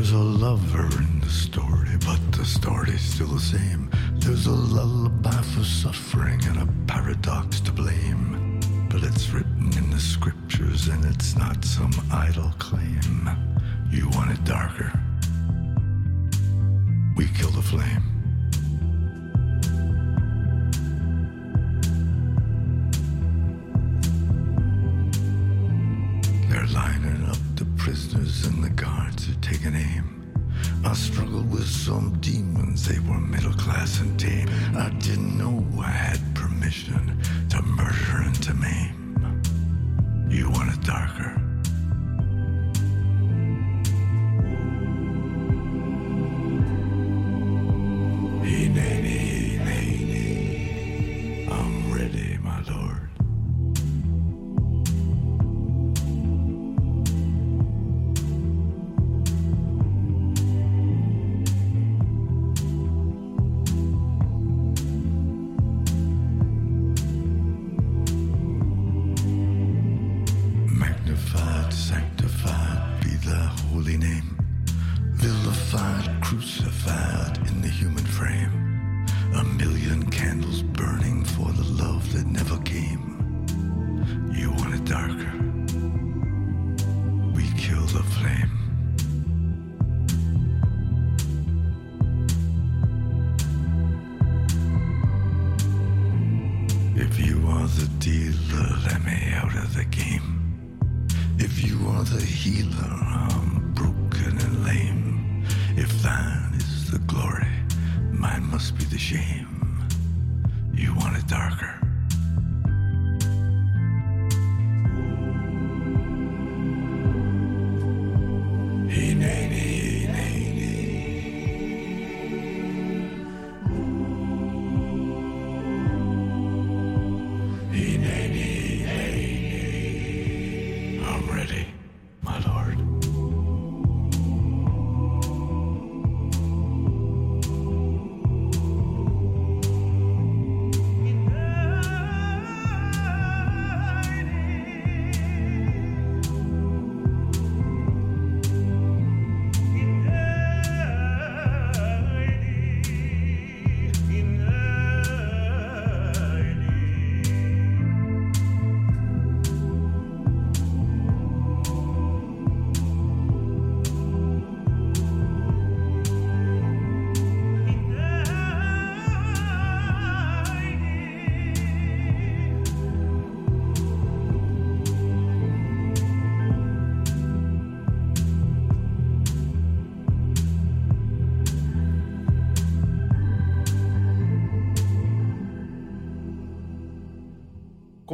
There's a lover in the story, but the story's still the same. There's a lullaby for suffering and a paradox to blame. But it's written in the scriptures and it's not some idle claim. You want it darker. We kill the flame. They're lining up prisoners and the guards are taking aim. I struggled with some demons, they were middle class and tame. I didn't know I had permission to murder and to maim. You want it darker? Darker.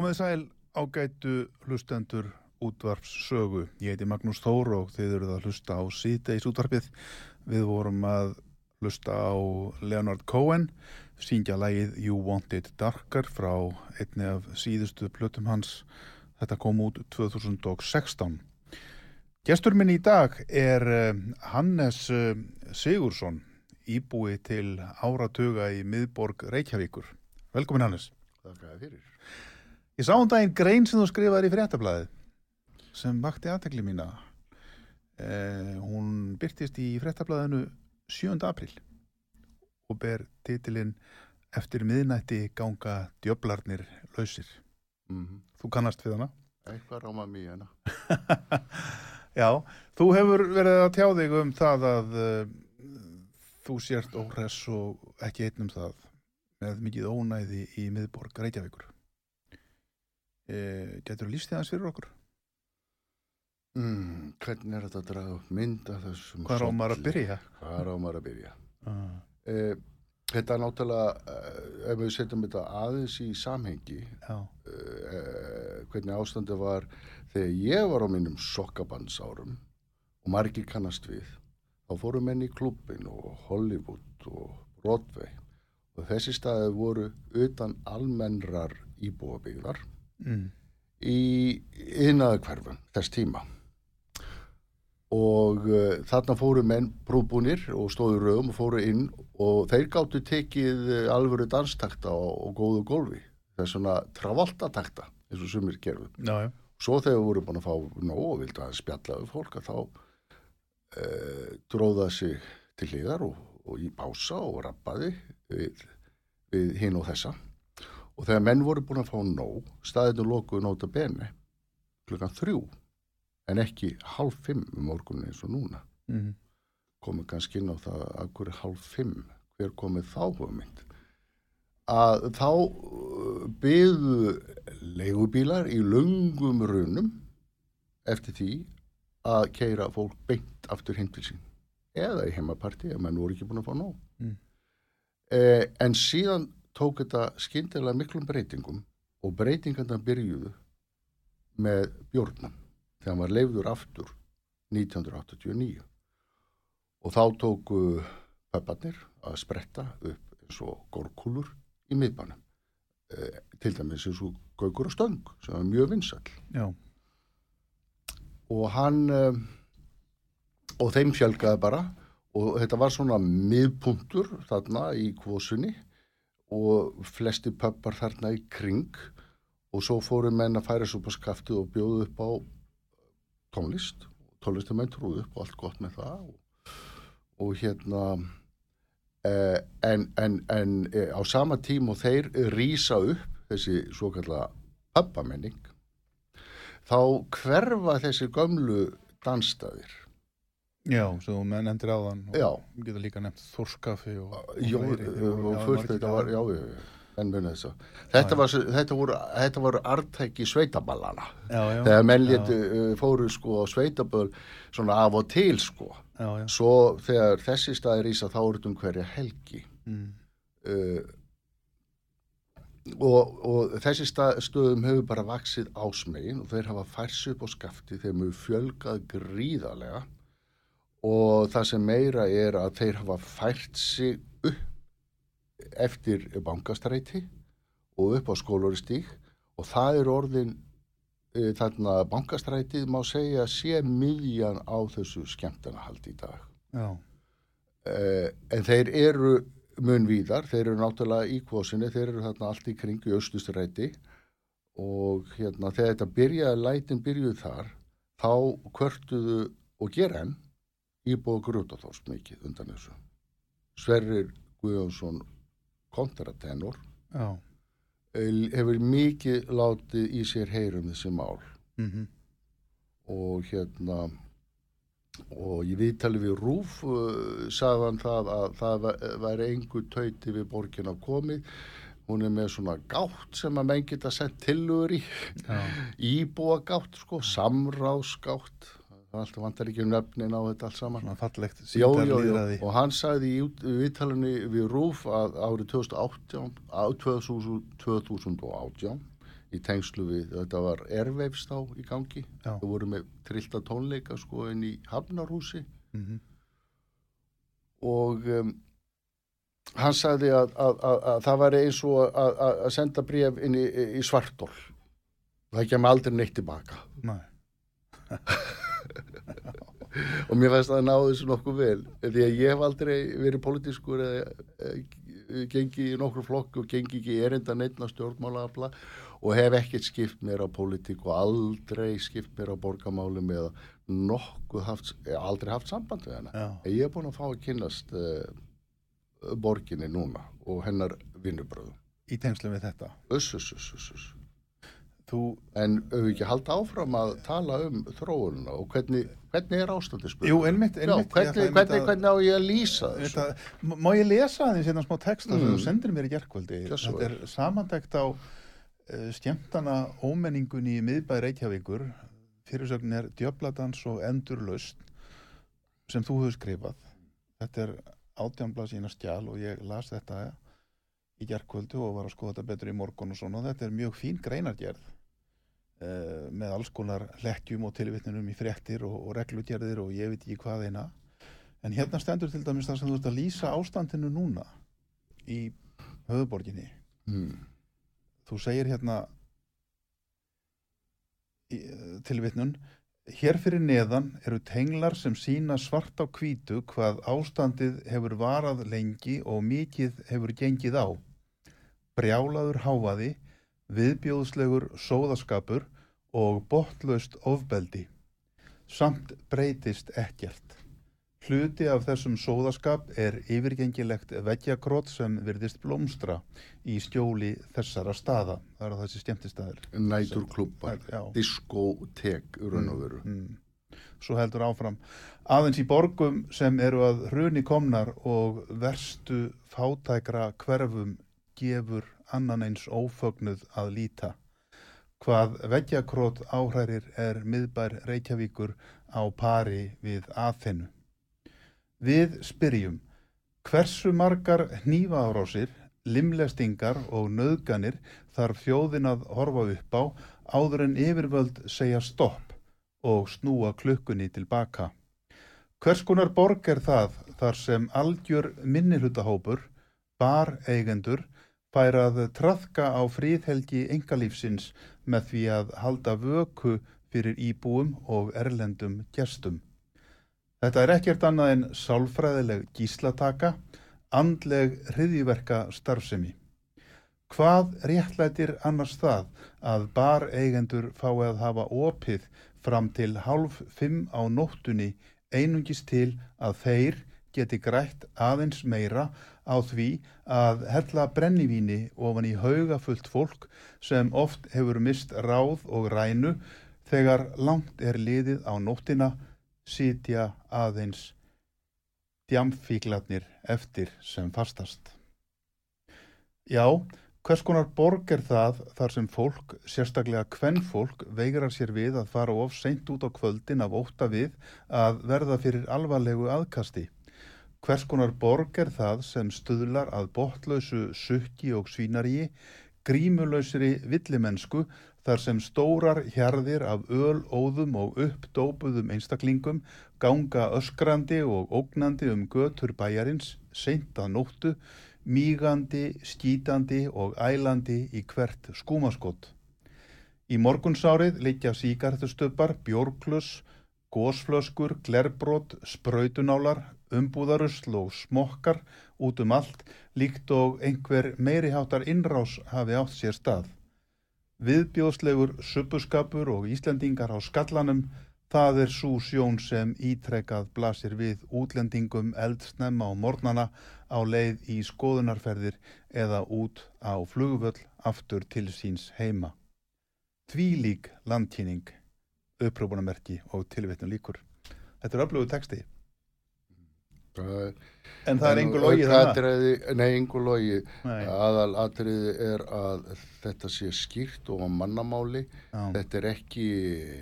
Komið sæl ágætu hlustendur útvarps sögu. Ég heiti Magnús Þór og þið eruð að hlusta á síðdeis útvarpið. Við vorum að hlusta á Leonard Cohen, síngja lægið You Want It Darker frá einni af síðustu plötum hans. Þetta kom út 2016. Gestur minn í dag er eh, Hannes eh, Sigursson, íbúi til áratuga í miðborg Reykjavíkur. Velkomin Hannes. Þér fyrir. Ég sá um daginn grein sem þú skrifaði í fréttablaðið sem vakti aðtekli mína. Eh, hún byrtist í fréttablaðinu 7. april og ber titilinn Eftir miðnætti ganga djöflarnir lausir. Mm Þú kannast við hana? Eitthvað ráma mér hérna. Já, þú hefur verið að tjá þig um það að uh, þú sért óhress og ekki einn um það með mikið ónæði í miðborg Reykjavíkur. E, getur þú líst þið aðeins fyrir okkur? Mm, hvernig er þetta að draga upp mynd af þessum Hvað á maður að byrja? Hvað á maður að byrja? Uh, Eh, þetta er náttúrulega, eh, ef við setjum þetta aðeins í samhengi, eh, hvernig ástandi var þegar ég var á mínum sokkabandsárum og margir kannast við, þá fóru menn í klubbin og Hollywood og Broadway og þessi staði voru utan almennrar íbúabíðar mm, í innaðu hverfum þess tíma. Og uh, þarna fóru menn brúbúnir og stóðu röðum og fóru inn og þeir gáttu tekið uh, alvöru danstakta og, og góðu gólfi. Það er svona travoltatakta eins og sumir gerðu. Já, svo þegar við vorum búin að fá nóg og vildu að spjalla við fólk að þá uh, dróða sig til hliðar og, og í bása og rappaði við, við hinn og þessa og þegar menn voru búin að fá nóg staðinu lokuðu nóta bene klukkan þrjú en ekki hálf fimm um morgunin eins og núna. Mm, komið kannski inn á það að hverju hálf fimm hver komið þá hugmynd? Að þá uh, byðu leigubílar í lungum runum eftir því að keira fólk beint aftur heim til sín. Eða í heimaparti ef menn voru ekki búin að fá nóg. Mm. eh, en síðan tók þetta skyndilega miklum breytingum og breytingarna byrjuðu með bjórnum þegar hann var leifður aftur 1989 og þá tóku pöpparnir að spretta upp eins og gorkúlur í miðbænum eh, til dæmis eins og gaukur og stöng sem var mjög vinsall já, og hann um, og þeim fjölgaði bara og þetta var svona miðpuntur þarna í kvosunni og flesti pöppar þarna í kring. Og svo fóru menn að færa svo på skaftið og bjóðu upp á tónlist. Tónlistamenn trúðu upp og allt gott með það. Og, og hérna eh, en, en, en eh, á sama tím og þeir rýsa upp þessi svo kallega pöppamenning þá hverfa þessi gömlu dansstaðir. Já, svo þú nefndir áðan og Já. getum líka nefnt Þorskafi og, og Jó, voru- og já, fullt þetta var, já, já, já, en muni þess að. Þetta, var, þetta, voru, þetta voru artæki sveitaballana. já, já, Þegar menn létu, fóru sko á sveitaböll svona af og til sko. já, já, Svo þegar þessi staðir ísa þá er þetta um hverja helgi. mm, Uh, og, og þessi stað, stöðum hefur bara vaksið ásmegin og þeir hafa færsi upp á skafti þeim hefur fjölgað gríðarlega og það sem meira er að þeir hafa fært sig upp eftir bankastræti og upp á skólaristík og það er orðin e, þarna bankastrætið má segja sé miðjan á þessu skemmtanahald í dag. Uh, en þeir eru mun víðar, þeir eru náttúrulega í kvosinni, þeir eru þarna allt í kring í austustræti og hérna þegar þetta byrjaði, lætin byrjuð þar þá kvörtuðu og gera enn íbúið grútaþós mikið undan þessu. Sverrir Guðjónsson kontratenor. Hefur mikið látið í sér heyrum þessi mál. Mhm, og hérna og ég viðtali við Rúf uh, sagðan það að það væ- væri engu tauti við borgina komið. Hún er með svona gátt sem að menn geta sett tillögur í. Íbúa gátt sko, samráðsgátt það alltaf vantar ekki nöfnin á þetta allt saman. Fallegt Jó, jó, jó, og hann sagði í viðtalinu við Rúf að árið 2018, á 2000 2018 í tengslu við, þetta var erveifst á í gangi, Já. þau voru með trillta tónleika sko inn í Hafnarhúsi. Mhm. og um, hann sagði að, að, að, að það var eins og að, senda bréf inn í, í svartól það kemur aldrei neitt tilbaka Nei. og mér fannst að ná þessu nokkuð vel því að ég hef aldrei verið politískur eða eh, gengi í nokkur flokk og gengi ekki erinda neittna stjórnmálaafla og hef ekkert skipt mér á politík og aldrei skipt mér á borgamálum eða nokkuð haft, eh, aldrei haft samband við hana. Ég er búin að fá að kynnast uh, borginni núna og hennar vinnubröðum. Í tengslu við þetta. Uss, uss, uss, uss, uss. Þú, En auðvitað ekki halda áfram að tala um þróununa og hvernig, hvernig er ástandi spurning? jú, einmitt, Já, einmitt. ég hvernig, einmitt hvernig, að- hvernig á ég að lýsa þessu? Þetta, má ég lesa aðeins hérna smá texta sem Mm. þú sendir mér í svo þetta er samantækt á uh, skemmtana ómenningunni í miðbæði Reykjavíkur fyrirsögnin er djöfladans og endurlaust sem þú hefur skrifað þetta er átjánblas í eina skjál og ég las þetta í gerkvöldu og var að skoða þetta betur í morgun og svona þetta er mjög fín greinargerð uh, með alls konar hlekkjum og tilvitnunum í fréttir og, og reglugerðir og ég veit ekki hvað eina En hérna stendur til dæmis það sem þú ert að lýsa ástandinu núna í höfuborginni. Hmm. Þú segir hérna í, tilvitnun, hér fyrir neðan eru tenglar sem sína svart á hvítu hvað ástandið hefur varað lengi og mikið hefur gengið á. Brjálaður háfaði, viðbjóðslegur sóðaskapur og botlaust ofbeldi. Samt breytist ekkert. Hluti af þessum sóðaskap er yfirgengilegt veggjakrót sem virðist blómstra í stjóli þessara staða. Það eru þessi skemmtistæðir. Næturklubbar, diskotek, og veru. Mm. Svo heldur áfram. Aðeins í borgum sem eru að hruni komnar og verstu fátækra hverfum gefur annan eins ófögnuð að líta. Hvað veggjakrót áhrærir er miðbær Reykjavíkur á pari við aðþennu. Við spyrjum, hversu margar hnífaárásir, limlestingar og nöðganir þarf þjóðin að horfa upp á áður en yfirvöld segja stopp og snúa klukkunni tilbaka. Hvers konar borg er það þar sem algjör minnihutahópur, bar eigendur, fær að traðka á fríðhelgi engalífsins með því að halda vöku fyrir íbúum og erlendum gestum. Þetta er ekkert annað en sálfræðileg gíslataka, andleg hriðiverka starfsemi. Hvað réttlætir annars það að bar eigendur fái að hafa opið fram til hálf fimm á nóttunni einungis til að þeir geti grætt aðeins meira á því að hella brennivíni ofan í haugafullt fólk sem oft hefur mist ráð og rænu þegar langt er liðið á nóttina sitja aðeins djamfíklarnir eftir sem fastast. Já, hvers konar borg er það þar sem fólk, sérstaklega kvennfólk, veigrar sér við að fara of seint út á kvöldin af ótta við að verða fyrir alvarlegu aðkasti. Hvers konar borg er það sem stuðlar að botlausu sukki og svínaríi, grímulausri villimensku þar sem stórar hjarðir af öl, óðum og uppdópuðum einstaklingum ganga öskrandi og ógnandi um götur bæjarins, seint að nóttu, mígandi, skítandi og ælandi í hvert skúmaskott. Í morgunsárið liggja síkartustöpar, bjórklus, gósflöskur, glerbrót, sprautunálar, umbúðarusl og smokkar út um allt líkt og einhver meiriháttar innrás hafi átt sér stað. Viðbjóðslegur suppuskapur og Íslendingar á skallanum, það er svo sjón sem ítrekkað blasir við útlendingum eldsnemma á mornana á leið í skoðunarferðir eða út á flugvöll aftur til síns heima. Tvílík landkynning, upprópunamerki og tilvitnum líkur. Þetta er öflugu texti, Það en það er og logið atriði, Nei, einhver logi. Nei. Aðal atriði er að þetta sé skýrt og á mannamáli. Já. Þetta er ekki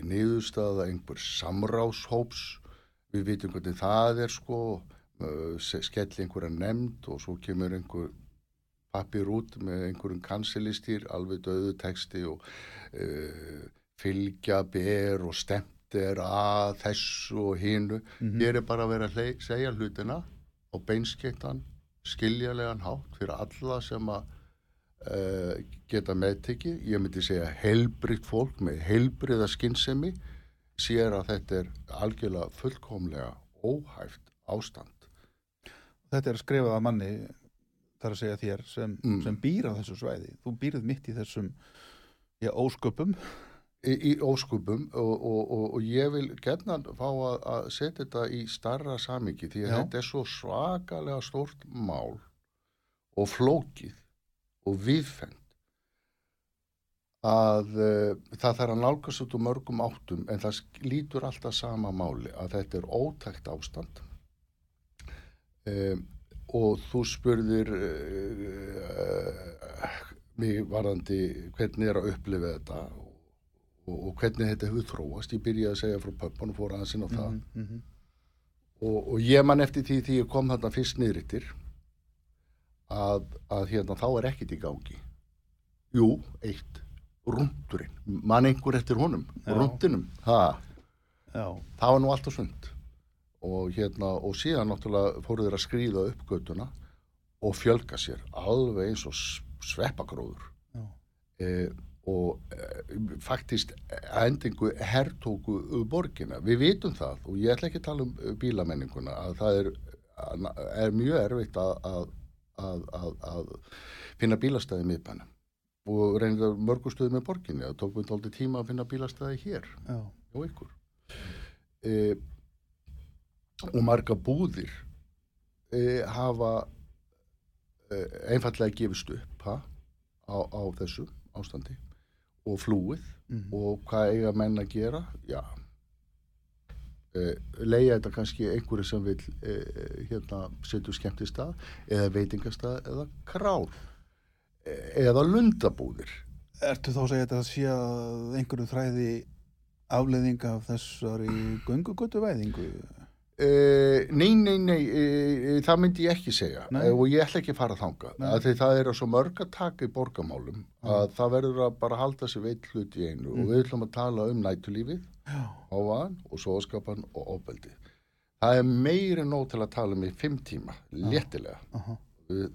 niðurstaða einhver samráshóps. Við vitum hvernig það er sko, uh, se- skell einhverja nefnd og svo kemur einhver pappir út með einhverjum kansilistýr, alveg döðu texti og uh, fylgja ber og stemt er að þessu og hínu. Mhm. Hér er bara að vera að segja hlutina og beinskettan, skiljarlegan hátt fyrir alla sem að uh, geta meðtekið. Ég myndi segja heilbritt fólk með heilbriða skinnsemi sér að þetta er algjörlega fullkomlega óhæft ástand. Þetta er skrifað af manni þar að segja þér sem, Mm. sem býr á þessu svæði. Þú býrð mitt í þessum já, ósköpum. Í, í óskupum og, og, og, og ég vil gerna fá að, að setja þetta í starra samingi því að Já. þetta er svo svakalega stórt mál og flókið og viðfend að uh, það þarf að nálgast út úr mörgum áttum en það lítur alltaf sama máli að þetta er ótækt ástand um, og þú spurðir uh, mig varðandi hvernig er að upplifa þetta og, og hvernig þetta hefur þróast. Ég byrjaði að segja frá pöppan og fór aðeins inn á það. Mm -hmm. og, og ég man eftir því því ég kom þarna fyrst niðrittir að, að hérna þá er ekkit í gangi. Jú, eitt rúndurinn, man einhver eftir honum rúndinum, ha, Já, það var nú allt og sund og hérna, og síðan náttúrulega fóru þeir að skrýða upp göttuna og fjölga sér alveg eins og sveppagróður. Já, eh, og eh, faktist að endingu hertóku borgina. Við vitum það og ég ætla ekki að tala um eh, bílamenninguna að það er, er mjög erfitt að, að, að, að, að finna bílastæði miðbænum. Og reynir mörgu stöðu með borginni það tók við tóldi tíma að finna bílastæði hér já, hjá ykkur. E, og marga búðir e, hafa e, einfallega gefist upp ha, á, á þessu ástandi og flúið Mhm. og hvað eiga menn að gera já e, leiða þetta kannski einhverju sem vil e, hérna setja skemmtistað eða veitingastað eða král e, eða lundabúðir Ertu þá að segja þetta að sé að einhverju þræði afleðing af þessari göngugötu væðingu? Uh, nei, nei, nei, uh, það myndi ég ekki segja. Uh, og ég ætla ekki að fara þanga Nei. að það eru svo mörg að taka í borgamálum að það verður að bara halda sér veit hlut í einu og við ætlum að tala um nætulífið, Já, ávaðan og sóðskapan og ofbeldi það er meiri nóg til að tala um í fimm tíma, léttilega. Aha. við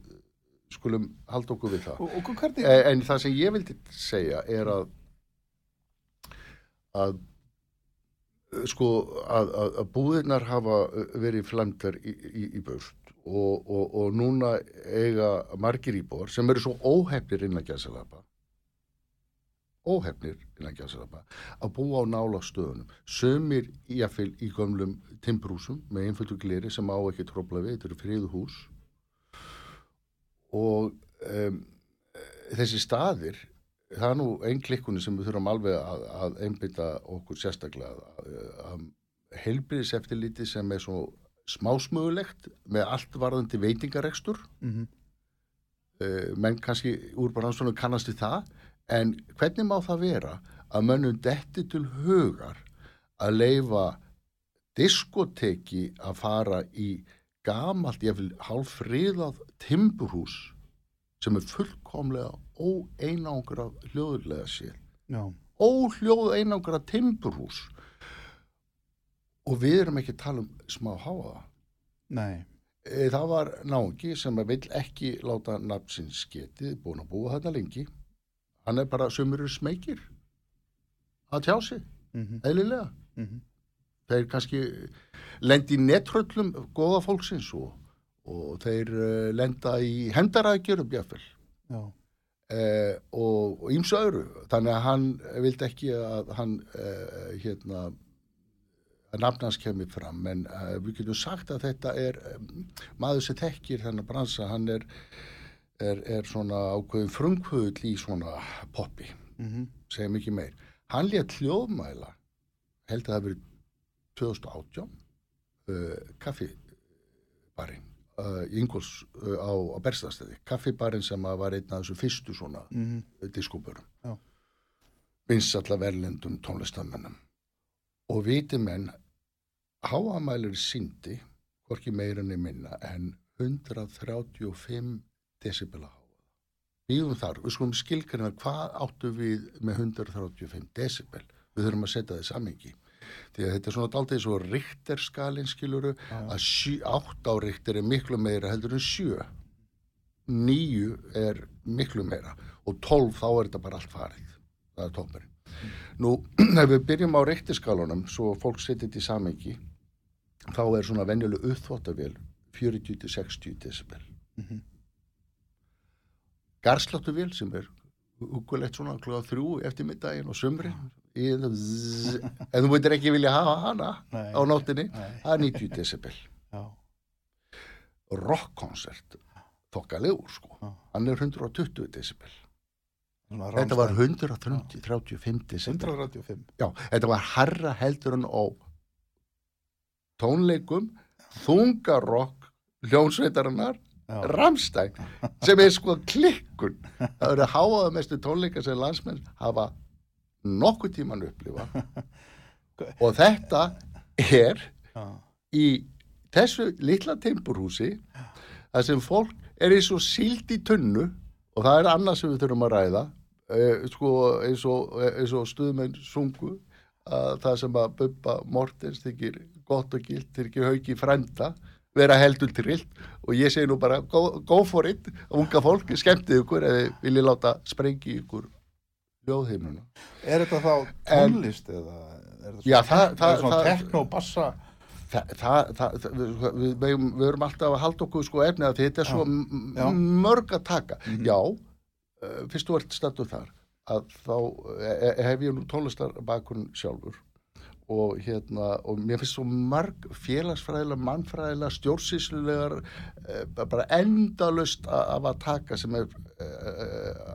skulum halda okkur við það. Og, og en það sem ég vildi segja er að að sko að, að, að búðirnar hafa eh, verið flæmdar í, í, í börst og, og, og núna eiga margir íbúar sem eru svo óhefnir innan gæsalapa óhefnir innan gæsalapa að búa á nála stöðunum. Sömur jáfnvel í gömlum timbrúsum með einföldu gleri sem á ekki trópla við, þetta eru friðu hús. Og um, þessi staðir það er nú einn klikkunni sem við þurfum alveg að, að einbytta okkur sérstaklega að, að heilbriðis eftirliti sem er svo smásmögulegt með allt varðandi veitingarekstur. Mm uh, menn kannski úr bara hans kannast við það en hvernig má það vera að mönnum detti til hugar að leifa diskoteki að fara í gamalt, ég vil hálfriðað timburhús sem er fullkomlega óeinangra hljóðulega sér Já, óhljóð einangra timburhús. Og við erum ekki að tala um smá háaða nei, E, Það var náungi sem vil ekki láta nafnsins getið, búin að búa þetta lengi. Hann er bara sömur smekir að tjá sig, mm eðlilega. -hmm. Þeir kannski lendi í netröllum góða fólksins og, og þeir uh, lenda í hendarækjurum jafnvel uh, og, ímsu öðru. Þannig að hann vildi ekki að hann uh, hérna að nafnans kemur fram. En uh, við getum sagt að þetta er um, maður sem þekkir þennan bransa hann er, er, er svona ákveðin frumkvöðl í svona poppi, mm segjum ekki meir. Hann létt hljóðmæla held að það verið 2018 uh, kaffibarinn uh, í Ingóls uh, á, á Berstastæði kaffibarinn sem var einn af þessu fyrstu svona -hmm. diskóburum Já. vinsalla verlendum tónlistamennum og viti menn háamælir síndi hvorki meira enn minna en 135 decibela háa býðum þar, við skulum skilkarina hvað áttu við með 135 decibel, við þurfum að setja það í samengi því að þetta er svona daldið svo ríkterskalin skiluru að 8 á ríkter er miklu meira heldur en 7 9 er miklu meira og 12 þá er þetta bara allt farið. Það er toppurinn. Nú ef við byrjum á ríkterskalunum svo fólk setja þetta í samengi þá er svona venjuleg uppþvottavél 40-60 decibel garsláttuvél sem er hugulegt svona klúða þrjú eftir middaginn og zzz, en þú veitir ekki vilja hafa hana Nei. á nóttinni það er 90 decibel rockkoncert þokkalegur sko, Já. hann er 120 decibel þetta var Rammstein. 130, 35 decibel 135 já, þetta var harra heldur en á tónleikum þungarokk hljónsveitarinnar Já. Ramstein sem er sko klikkun. Það eru háaða mestu tónleika sem landsmenn hafa nokkuð tíman upplifa og þetta er í þessu litla timburhúsi þar sem fólk er eins og síld í tunnu og það er annað sem við þurfum að ræða. Eh, sko eins og, eins og stuðmenn sungu að það sem að Bubba Mortens þykir gott og gilt þykir hauki frenda vera heldur trillt og ég segi nú bara go, go for it, unga fólk skemmtið ykkur eða viljið láta sprengi ykkur ljóðheimuna Er þetta þá En- tónlist eða er þetta Já, svona, það- er það- svona það- tekno, bassa? Þa, það, það, það, við, við, erum alltaf að halda okkur sko efni að þetta er svo Já, mörg að taka. Mhm. Já, uh, fyrst þú ert stattur þar, að þá e, e, hef ég nú tónlistarbakurinn sjálfur og hérna, og mér finnst svo marg félagsfræðilega, mannfræðilega, stjórnsýslulegar, e, bara endalust af að taka sem er e,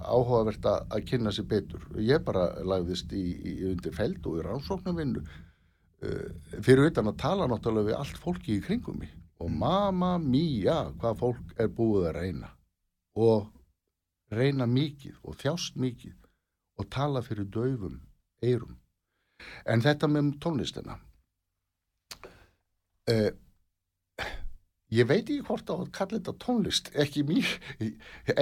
áhugavert að, kynna sér betur. Ég bara lagðist í, í undir feld og í rannsóknarvinnu uh, fyrir utan að tala náttúrulega við allt fólki í kringum mig. Og mamma mía hvað fólk er búið að reyna. Og reyna mikið og þjást mikið og tala fyrir döfum eirum en þetta með tónlistina. Uh, ég veit ekki hvort að kalla þetta tónlist ekki mín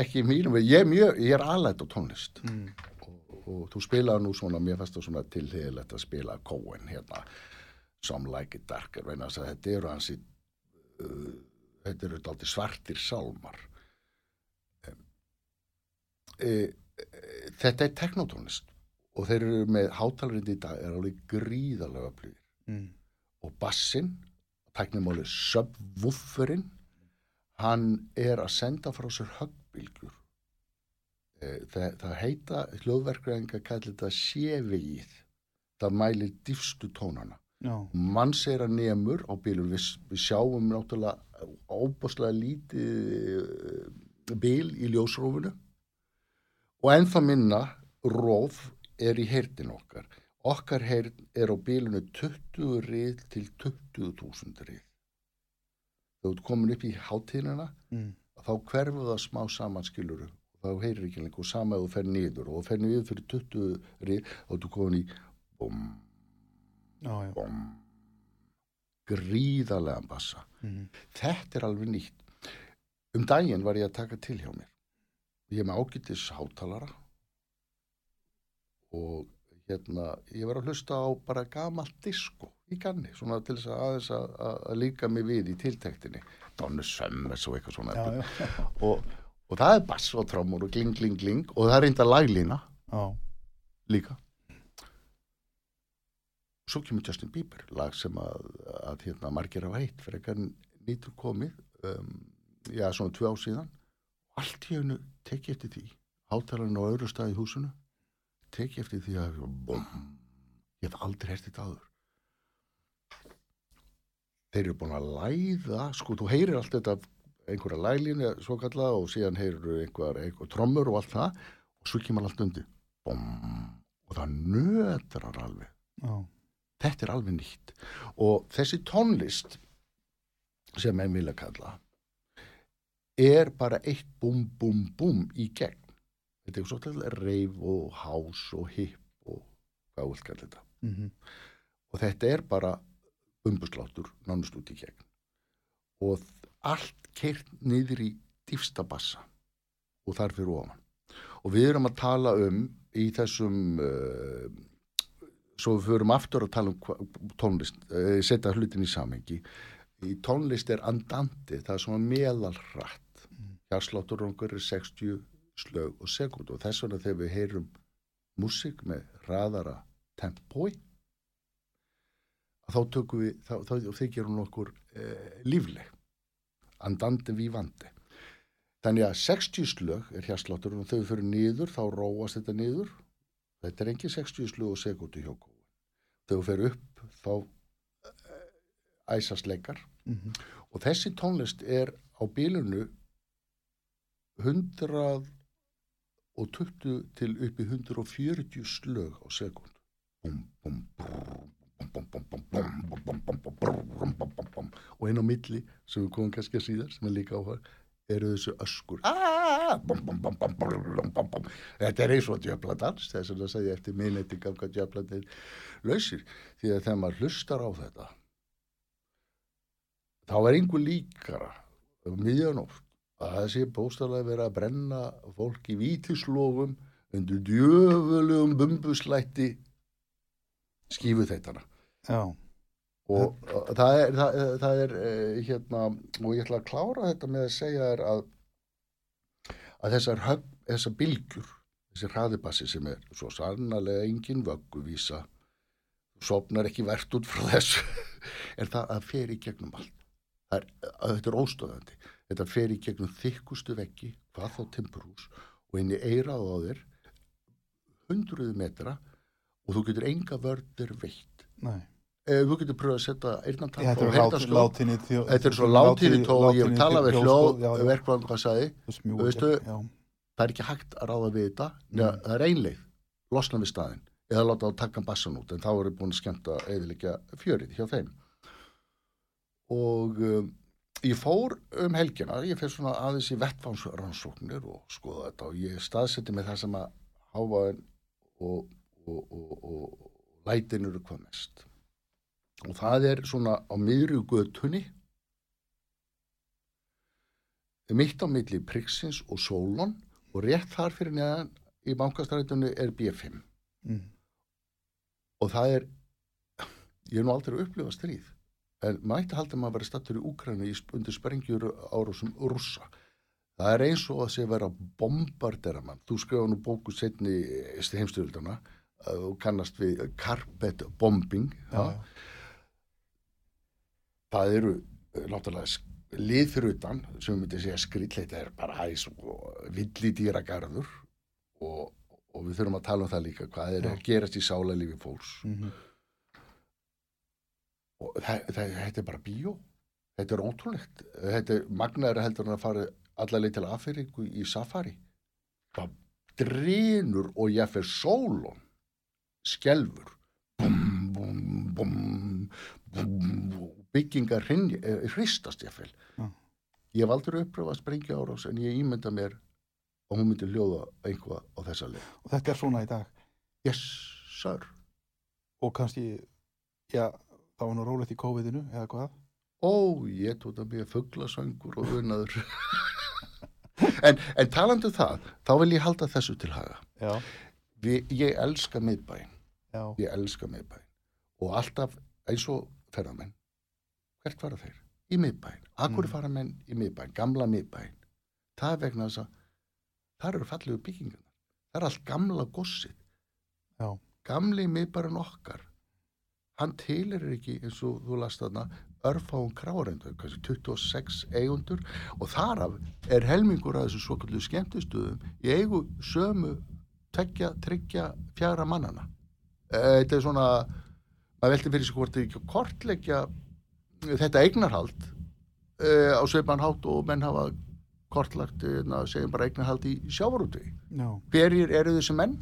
ekki mínum, ég ég er alætt á tónlist. Mm. og, og þú spilaði nú svona, mér fannst það svona tilhegilegt að spila Cohen hérna Some Like It að þetta eru hansi uh, þetta eru daldi svartir sálmar. E, e, þetta er teknotónist og þeir eru með hátalarindi í dag er alveg gríðarlega öflugir Mm. og bassinn tæknimáli subwooferinn hann er að senda frá sér höggbylgjur. Eh, það, það heita hljóðverkræðinga kallir þetta sévegið. Það mælir dýfstu tónana. Já, mannsera nemur á bílum. Við, við sjáum náttúrulega óbúslega lítið eh, bíl í ljósrófinu og ennþá minna róf er í heyrtin okkar. Okkar heyrn er á bílunu 20 rið til 20.000 rið. Þú ert komin upp í hátíðina mm. þá hverfu það smá samanskiluru og þá heyrir ekki lengur. Sama þú fer niður og þú fer niður fyrir 20 rið þá ertu komin í bum, já. bum, gríðarlegan bassa. Mm. þetta er alveg nýtt. Um daginn var ég að taka til hjá mér. Ég er með ágætis hátalara og hérna ég var að hlusta á bara gamalt disko í ganni, svona til þess að aðeins að, að, að líka mig við í tiltektinni. Donnu Sömmers og eitthvað svona. Já, já. og, og það er bass og trómur og gling, gling, gling. Og það er reynda laglína. Já. líka. Svo kemur Justin Bieber lag sem að, að hérna, margir hafa heitt fyrir ekki nýtur komið um, já, svona tvö ár síðan. Og allt í hennu teki eftir því. Hátalarinn á öðru stað í húsinu teki eftir því að bom, ég hef aldrei hert þetta áður. Þeir eru búin að læða sko, þú heyrir allt þetta einhverja læglínu svo kallað og síðan heyrir einhver, einhver trommur og allt það og svo kemur allt undir. Bom, og það nötrar alveg. Já. þetta er alveg nýtt. Og þessi tónlist sem ég vilja kalla er bara eitt búm búm búm í gegn þetta er svo til reif og hás og hip og hvað vil kalla þetta. Mm og þetta er bara umbusláttur nánust út í gegn. Og allt keirt niður í dýfsta bassa og þar fyrir ofan. Og við erum að tala um í þessum uh, svo við förum aftur að tala um tónlist, uh, setja hlutin í samengi í tónlist er andandi það er svona meðalrætt mm. hjarslátturungur er 60 slög og sekund og þess vegna þegar við heyrum músík með hraðara tempói þá tökum við þá, þá, þykir hún okkur eh, lífleg. Andandi vívandi. Þannig að 60 slög er hjarsláttur og þegar við fyrir niður þá róast þetta niður. Þetta er engin 60 slög og sekundu hjá þegar við fyrir upp þá eh, æsast leikar. Mhm. og þessi tónlist er á bílunu 100 og töktu til uppi 140 slög á sekund. Og einn á milli, sem við komum kannski að síðar, sem er líka áhverð, eru þessu öskur. Þetta er eins og djöfladans, þess að það segja eftir minneting af hvað djöfladans lausir. Því að þegar maður hlustar á þetta, þá er einhver líkara, mjög nótt, það sé bóstalega verið að brenna fólk í vítislofum undir djöfulegum bumbuslætti skífu þeitana Já, og uh, það er, það, það er uh, hérna, og ég ætla að klára þetta með að segja þér að að þessar, þessar bylgjur þessi hraðibassi sem er svo sannarlega engin vögguvísa sopnar ekki verðt út frá þessu er það að fer í gegnum allt. Það er, þetta er óstöðandi þetta fer í gegnum þykkustu veggi hvað þá timburhús og inn í eirað á þér hundruðu metra og þú getur enga vörður veitt. Nei. Eh, þú getur pröfað að setja heyrnarskjól. látinni þjó Þetta er svo látíði tó og ég tala við hljóð verkvæðan hvað sagði það er ekki hægt að ráða við þetta. Njá, það er einleið, losna við staðinn. Eða láta þá taka bassan út en þá eru búin að skemmta eðilegja fjörið hjá þeim. Og um, ég fór um helgina ég fyrir svona aðeins í vettvánsrannsóknir og skoða þetta og ég staðsetti með það sem að hávaðin og, og, og, og, lætin eru hvað mest. Og það er svona á miðri götunni. Mitt á milli Priksins og Solon og rétt þar fyrir neðan í bankastrætunni er B5 mm. og það er ég er nú aldrei að upplifa stríð en maður ætti að halda að maður verið stattur í sp- undir sprengjur árásum rússa? Það er eins og að sé vera bombardera mann þú skrifa nú bóku setni heimstyrildana og kannast við carpet bombing ja. það eru eh, náttúrulega lið fyrir utan sem við myndum segja skrill þetta er bara hæs og villi dýragarður og, og við þurfum að tala um það líka hvað er Já. að gerast í sálarlífi fólks. Mm og það, það, þetta er bara bíó. Þetta er ótrúlegt. Þetta er magnaður heldur en að fara allarleið til Afríku í safari. Það drínur og ég fyrir sólun skelfur bum, bum, bum, byggingar eh, hristast ég fyrir Já. ég hef aldrei uppröfað að sprengja árás en ég ímynda mér að hún myndi hljóða einhvað á þessa leið. Og þetta er svona í dag? Yes sir. Og kannski, já, það var nú rólegt í COVID-inu eða hvað Ó, ég tók það mjög fugglasöngur og unaður. en, en talandi um það, þá vil ég halda þessu til haga. Vi, ég elska miðbæinn, já, ég elska miðbæinn. Og alltaf eins og ferðamenn, hvert fara þeir? Í miðbæinn. Akkur Mm. fara menn í miðbæinn, gamla miðbæinn. Það er vegna þess að þar eru fallegu byggingarnar. Það er allt gamla gossið. já, Gamli miðbærin okkar, hann tilir ekki eins og þú last þarna örfáum krárendur, kannski 26 eigundur og þar af er helmingur að þessu svokallu skemmtistuðum í eigu sömu tekja, tryggja, fjara mannana Eh, þetta er svona maður velti fyrir sig hvort þið ekki kortleggja þetta eignarhald uh, á sveipan hátt og menn hafa kortlagt, uh, segjum bara eignarhald í sjávarúti já, hverjir eru þessi menn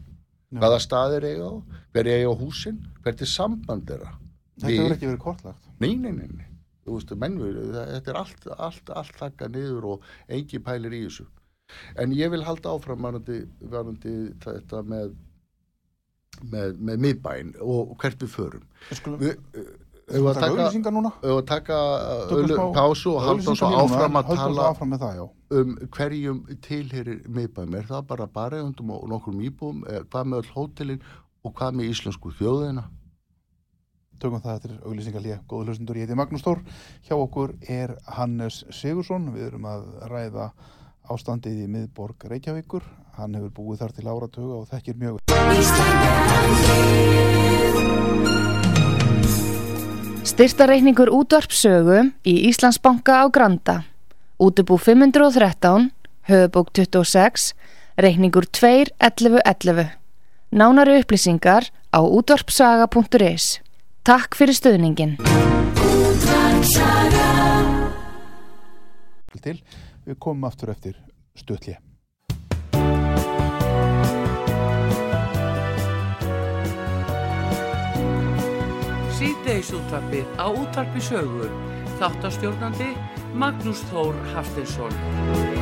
Já. hvaða staðir eiga á, hverjir eiga á húsin? Hvert er samband þeirra? Þetta verður ekki verið kortlagt. Nei, nei, nei, nei. Þú veist, menn, við- þetta er allt, allt, allt þakka niður og engi pælir í þessu. En ég vil halda áfram varandi, varandi þetta með með, með miðbæn og hvert við förum. Skulum, við, uh, að taka auðlýsingar núna? ef að taka smá pásu og halda svo áfram að tala áfram með það, já. um hverjum tilherir miðbæm. Er það bara barægundum og nokkrum íbúum, eh, hvað með öll hótelin og hvað með íslensku þjóðina? tökum það eftir auglýsingalíja, góðu hlustundur, ég heiti Magnús Þór, hjá okkur er Hannes Sigursson, við erum að ræða ástandið í miðborg Reykjavíkur, hann hefur búið þar til áratuga og þekkir mjög Styrtareikningur útvarpsögu í Íslandsbanka á Granda. Útubú 513, höfubók 26, reikningur 2.11.11. Nánari upplýsingar á útvarpsaga.is. Takk fyrir stöðningin. til. Við komum aftur eftir stöðlið. Síðdeis útvarpið á útvarpi sögu. Þáttastjórnandi Magnús Þór Haftinsson.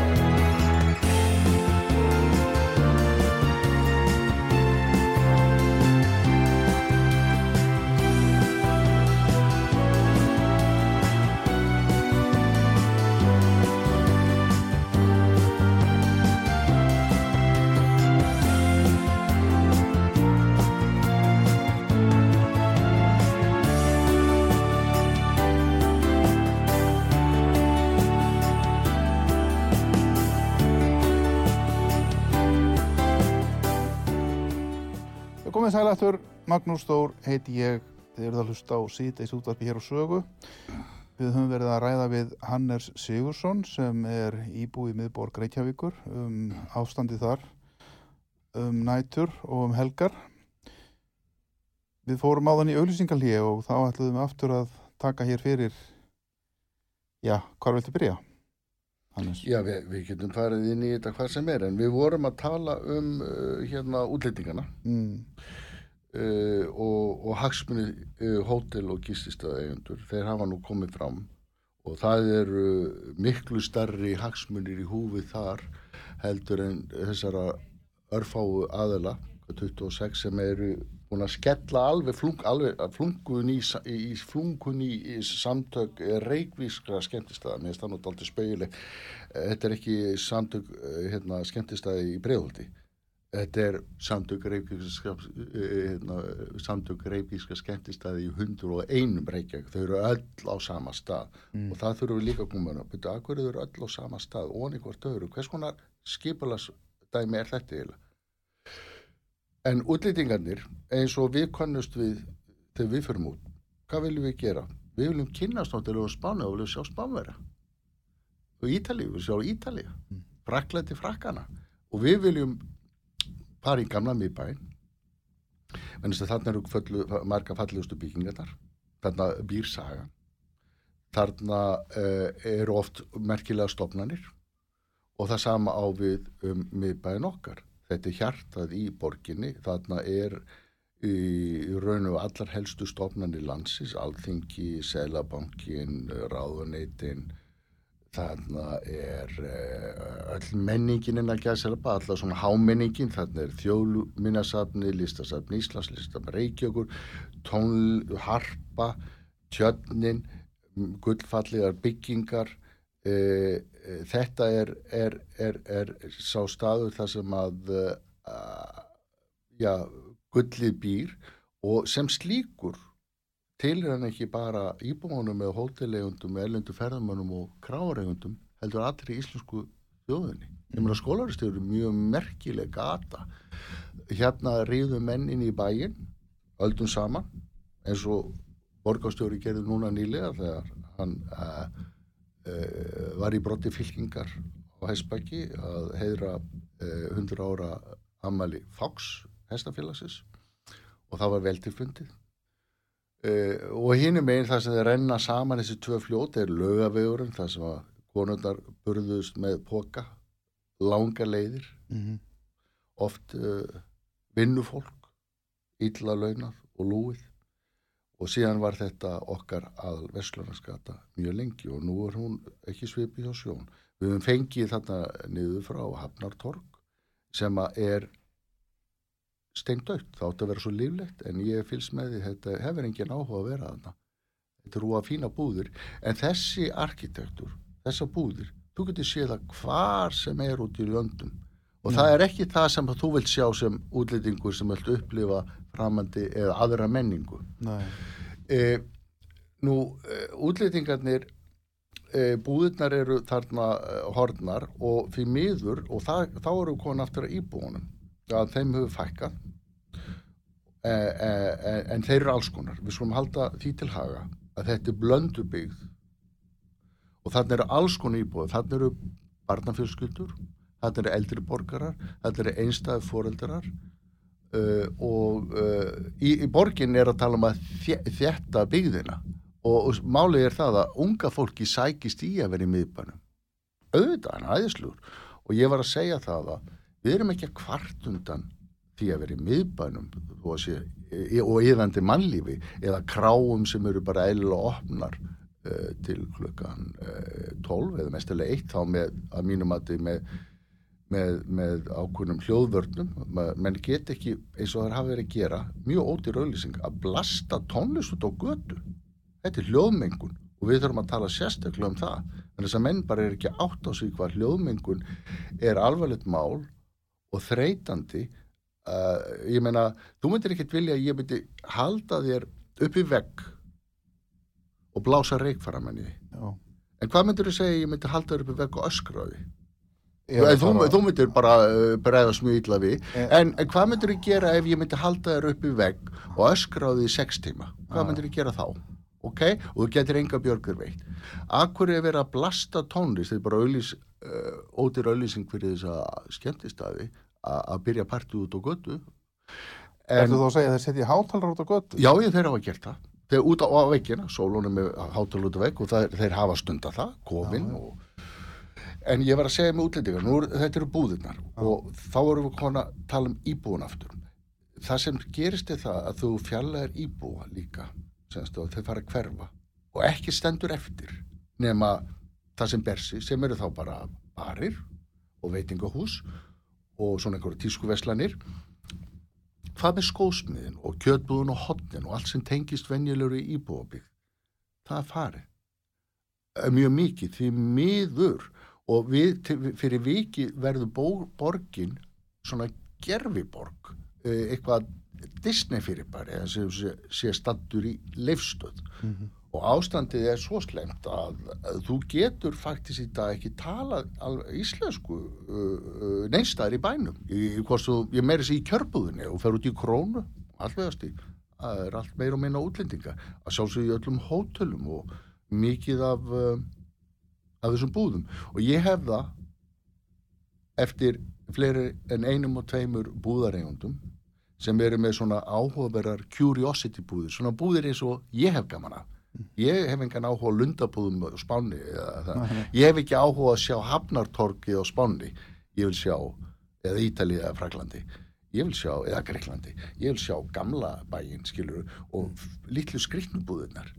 Komum sælættur, Magnús Þór heiti ég, þið eruð að hlusta á síðdeis útvarpi hér á sögu. Við höfum verið að ræða við Hannes Sigursson sem er íbúi miðborg Reykjavíkur um ástandið þar, um nætur og um helgar. Við fórum á þann í auðlýsingalíu og þá ætluðum við aftur að taka hér fyrir, já, hvar viltu byrja? Hannes. Já, við, við getum farið inn í þetta hvað sem er, en við vorum að tala um uh, hérna útlendingana. Mm, uh, og, og hagsmunni uh, hótel og gististöða eigendur, þeir hafa nú komið fram. Og það eru miklu starri hagsmunir í húfi þar heldur en þessara örfáu aðela 26 sem eru búin að skella alveg, flung, alveg flungun, í, í, flungun í, í samtök reikvískra skemmtistæða, mér finnst það nú dálítið spauðileg þetta er ekki samtök eh, hérna, skemmtistæði í breiðhaldi þetta er samtök reikvíska hérna, samtök reikvíska skemmtistæði í 101 reykjag, þau eru öll á sama stað. Mm. og það þurfum við líka að koma að byrja, akkur eru öll á sama stað, onni hvort öðru, hvers konar skipulasdæmi er þetta eiginlega En útlýtingarnir, eins og við kannust við þegar við fyrir út, hvað viljum við gera? Við viljum kynnast náttúrulega Spánu og viljum sjá Spánverja. Og Ítalíu, við sjá. Mm. Fraklæti frakkana. Og við viljum fara í gamla miðbæinn. Menn þess að þarna eru föllu, marga fallegustu byggingarnar. Þarna býr sagan. Þarna uh, eru oft merkilega stofnanir og það sama á við um miðbæinn okkar þetta er hjartað í borginni. Þarna er í raun og allar helstu stofnanir landsins alþingi, selabankin ráðuneytin. Þarna er uh, öll menningin en að gæsa allar svona hámenningin. Þarna er þjóðluminnasafni listasafni Íslands, listasafni Reykjavíkur tón, harpa tjötnin gullfallegar byggingar þetta er, er, er, er sá staður þar sem að uh, já, gullið býr og sem slíkur til er hann ekki bara íbúmanum eða hótelegundum, erlendu ferðamannum og kráaregundum, heldur allir í íslensku þjóðinni. Ég meina skólaristur eru mjög merkileg gata. Hérna ríðu menn inn í bæin, öldum saman, eins og borgarstjóri gerði núna nýlega þegar hann uh, var í brotti fylkingar á Hesbæki að heiðra uh, 100 ára ammali Fox hestafélagsins og það var vel tilfundið. Uh, og hinnum einn það sem þeir renna saman þessi tvö fljót er lögavegurinn það sem að konundar burðust með póka, langa leiðir, mm -hmm. oft vinnufólk, illa launað og lúið og síðan var þetta okkar að Vestlunarskata mjög lengi og nú er hún ekki svipið hjá sjón. Við höfum fengið þarna niður frá Hafnartorg sem að er steindaukt, það átti að vera svo líflegt en ég fylgst með því þetta hefur engin áhuga að vera þarna. Þetta eru að fína búðir. En þessi arkitektur, þessa búðir þú getur séð það hvar sem er út í löndum og það er ekki það sem þú vilt sjá sem útlýtingur sem vilt upplifa framandi eða aðra menningu. E, nú e, útlýtingarnir e, búðirnar eru þarna e, hornar og því miður og það, þá eru komin aftur að íbúunum. Að þeim hefur fækkað. E, e, en þeir eru alls konar. Við skulum halda því til haga að þetta er blöndu byggð og þarna eru alls konar íbúið þarna eru barnafjölskyldur þarna eru eldri borgarar þarna eru einstæði foreldrar uh, og uh, í, í borgin er að tala um að þétta byggðina. Og, og málið er það að unga fólki sækist í að vera í miðbænum. Auðvitað, er æðislugur og ég var að segja það að við erum ekki að kvart undan því að vera í miðbænum að sé, og yðandi mannlífi eða kráum sem eru bara eðlilega opnar uh, til klukkan uh, 12 eða mestilega 1 þá með að mínum að þið með, með, með ákveðnum hljóðvörnum. Menn get ekki eins og það hafa verið að gera mjög ódýr auðlýsing að blasta tónlist út á götu. Þetta er hljóðmengun og við þurfum að tala sérstaklega um það. En þess að menn bara er ekki átt á sig hvað hljóðmengun er alvarlegt mál og þreytandi. Uh, ég meina, þú myndir ekkert vilja að ég myndi halda þér upp í vegg og blása reikfaramenni Já. en hvað myndir þú segja ég myndi halda þér upp í vegg og öskra er En þú, þú myndir bara uh, bregðast mjög illa við. Eh. en, en hvað myndir þú gera ef ég myndi halda þér upp í vegg og öskra á því í sex tíma? Hvað Ah. myndir þú gera þá? Ok, og þú getur enga björgur veitt. Akkur er verið að blasta tónlist? Þetta er bara auðlýs, uh, ótir auðlýsing fyrir þess að skemmtistafi að að byrja partí út á götu. Ertu þú að segja að þeir setja hátalara út á götu? já, ég þeir hafa gert það. Þeir út á, á veggina, sólunum með hátal út á vegg og það, þeir hafa stunda það kofin og en ég var að segja með útlendingar, nú er, þetta eru búðirnar og þá erum við kona að tala um íbúin aftur. Það sem gerist er það að þú fjallar íbúa líka semst, og þau fara að hverfa. Og ekki stendur eftir nema það sem bersi sem eru þá bara barir og veitingahús og svona einhverju tískuveslanir hvað með skósmiðin og kjötbúðun og hotnin og allt sem tengist venjulegur í íbúabík það er farið. Eh, mjög mikið því miður og við fyrir viki verður borgin svona gerfiborg eh, eitthvað Disney fyrirbæri sem sé, sé stattur í leifstöð og ástandið er svo slemt að, að þú getur faktisk í dag ekki alveg íslensku uh, uh, neinstæðar í bænum. Í, þú, ég meiri sér í kjörbúðinni og fer út í krónu, allvegast í það er allt meira og minna útlendinga. Að sjálfsögðu í öllum hótelum og mikið af uh, af þessum búðum. Og ég hef það eftir fleiri en einum og tveimur búðareigundum sem eru með svona áhugaverðar curiosity búðir, svona búðir eins og ég hef gaman af. Ég hef engan áhuga á lundabúðum eða það. ég hef ekki áhuga að sjá Hafnartorkið á Spáni. Ég vil sjá, eða Ítalið eða Fraklandi ég vil sjá, eða Greiklandi ég vil sjá gamla bæinn skilur og litlu skriknubúðunar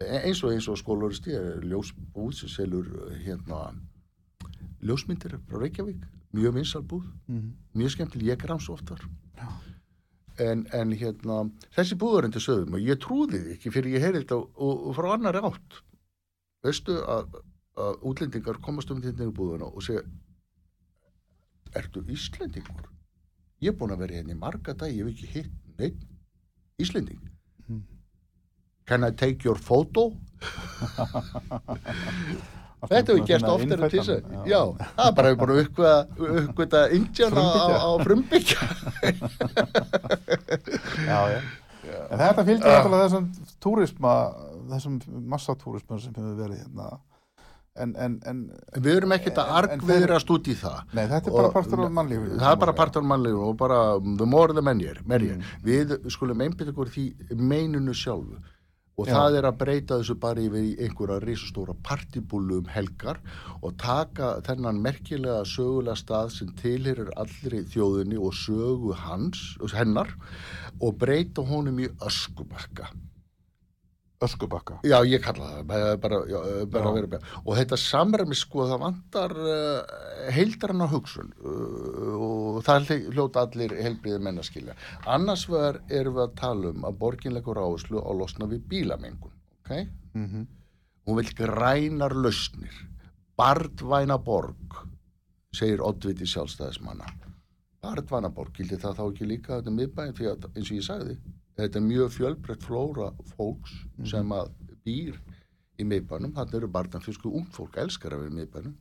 eins og eins og skólauristi er ljósbúð sem selur hérna ljósmyndir frá Reykjavík. Mjög vinsal búð, Mhm. mjög skemmtileg. Ég græms oftar en, en hérna, þessi búðarendi sögum og ég trúði því ekki fyrir ég heyrði þetta og, og, og frá annari átt. Veistu að, að útlendingar komast um þetta í búðuna og segja ertu Íslendingur? Ég er búin að vera hérna í marga dag, ég hef ekki hitt neitt Íslending Can I take your photo? Þetta hefur gerst oftar en að, já, það er bara hefur bara uppgöða, uppgöða Indiana á, á frumbyggja. Já, já. En þetta fylgir náttúrulega þessum túrisma, þessum massatúrisma sem hefur verið hérna. En, en, en, Við erum ekkert að En- en argviðrast út í það. nei, þetta er bara partur af mannlífinu. Það er bara partur af mannlegu og bara the more the merrier. Mm. Við skulum einbytta okkur því meinunu sjálfu og Já. það er að breyta þessu bara yfir í einhverja risastóra partibúlu um helgar og taka þennan merkilega sögulega stað sem tilherir allri þjóðinni og sögu hans, hennar og breyta honum í öskubakka. Öskubakka. Já, ég kalla það, bara, bara, já, bara vera. Og þetta samræmi, sko, það vantar uh, heildaranna hugsun uh, og það hlj- hljóta allir heilbriði menn að skilja. Annars vegar erum við að tala um að borgin leggur áherslu á losna við bílamengun, ok? mm hún vil grænar lausnir Bardvæna borg segir oddviti sjálfstæðismanna Bardvæna borg, gildi það þá ekki líka þetta miðbæðin því að eins og ég sagði þetta er mjög fjölbreytt flóra fólks sem að býr í miðbænum, þannig eru barnafjölsku ung fólk elskar í miðbænum.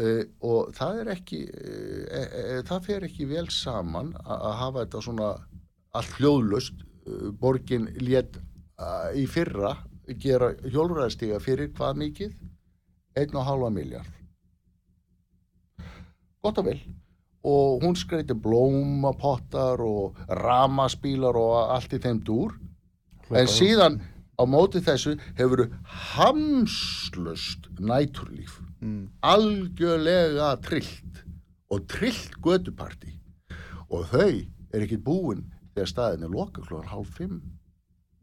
Uh, og það er ekki uh, uh, það fer ekki vel saman að hafa þetta svona allt hljóðlust borgin lét uh, í fyrra gera hjólfræðstíga fyrir hvað mikið? 1,5 miljard gott og vel og hún skreiti blómapottar og ramaspílar og allt í þeim dúr. En síðan á móti þessu hefur hamslust næturlíf. Mm. algjörlega trillt. Og trillt göduparti og þau er ekki búin þegar staðin er loka klóðan hálf fimm.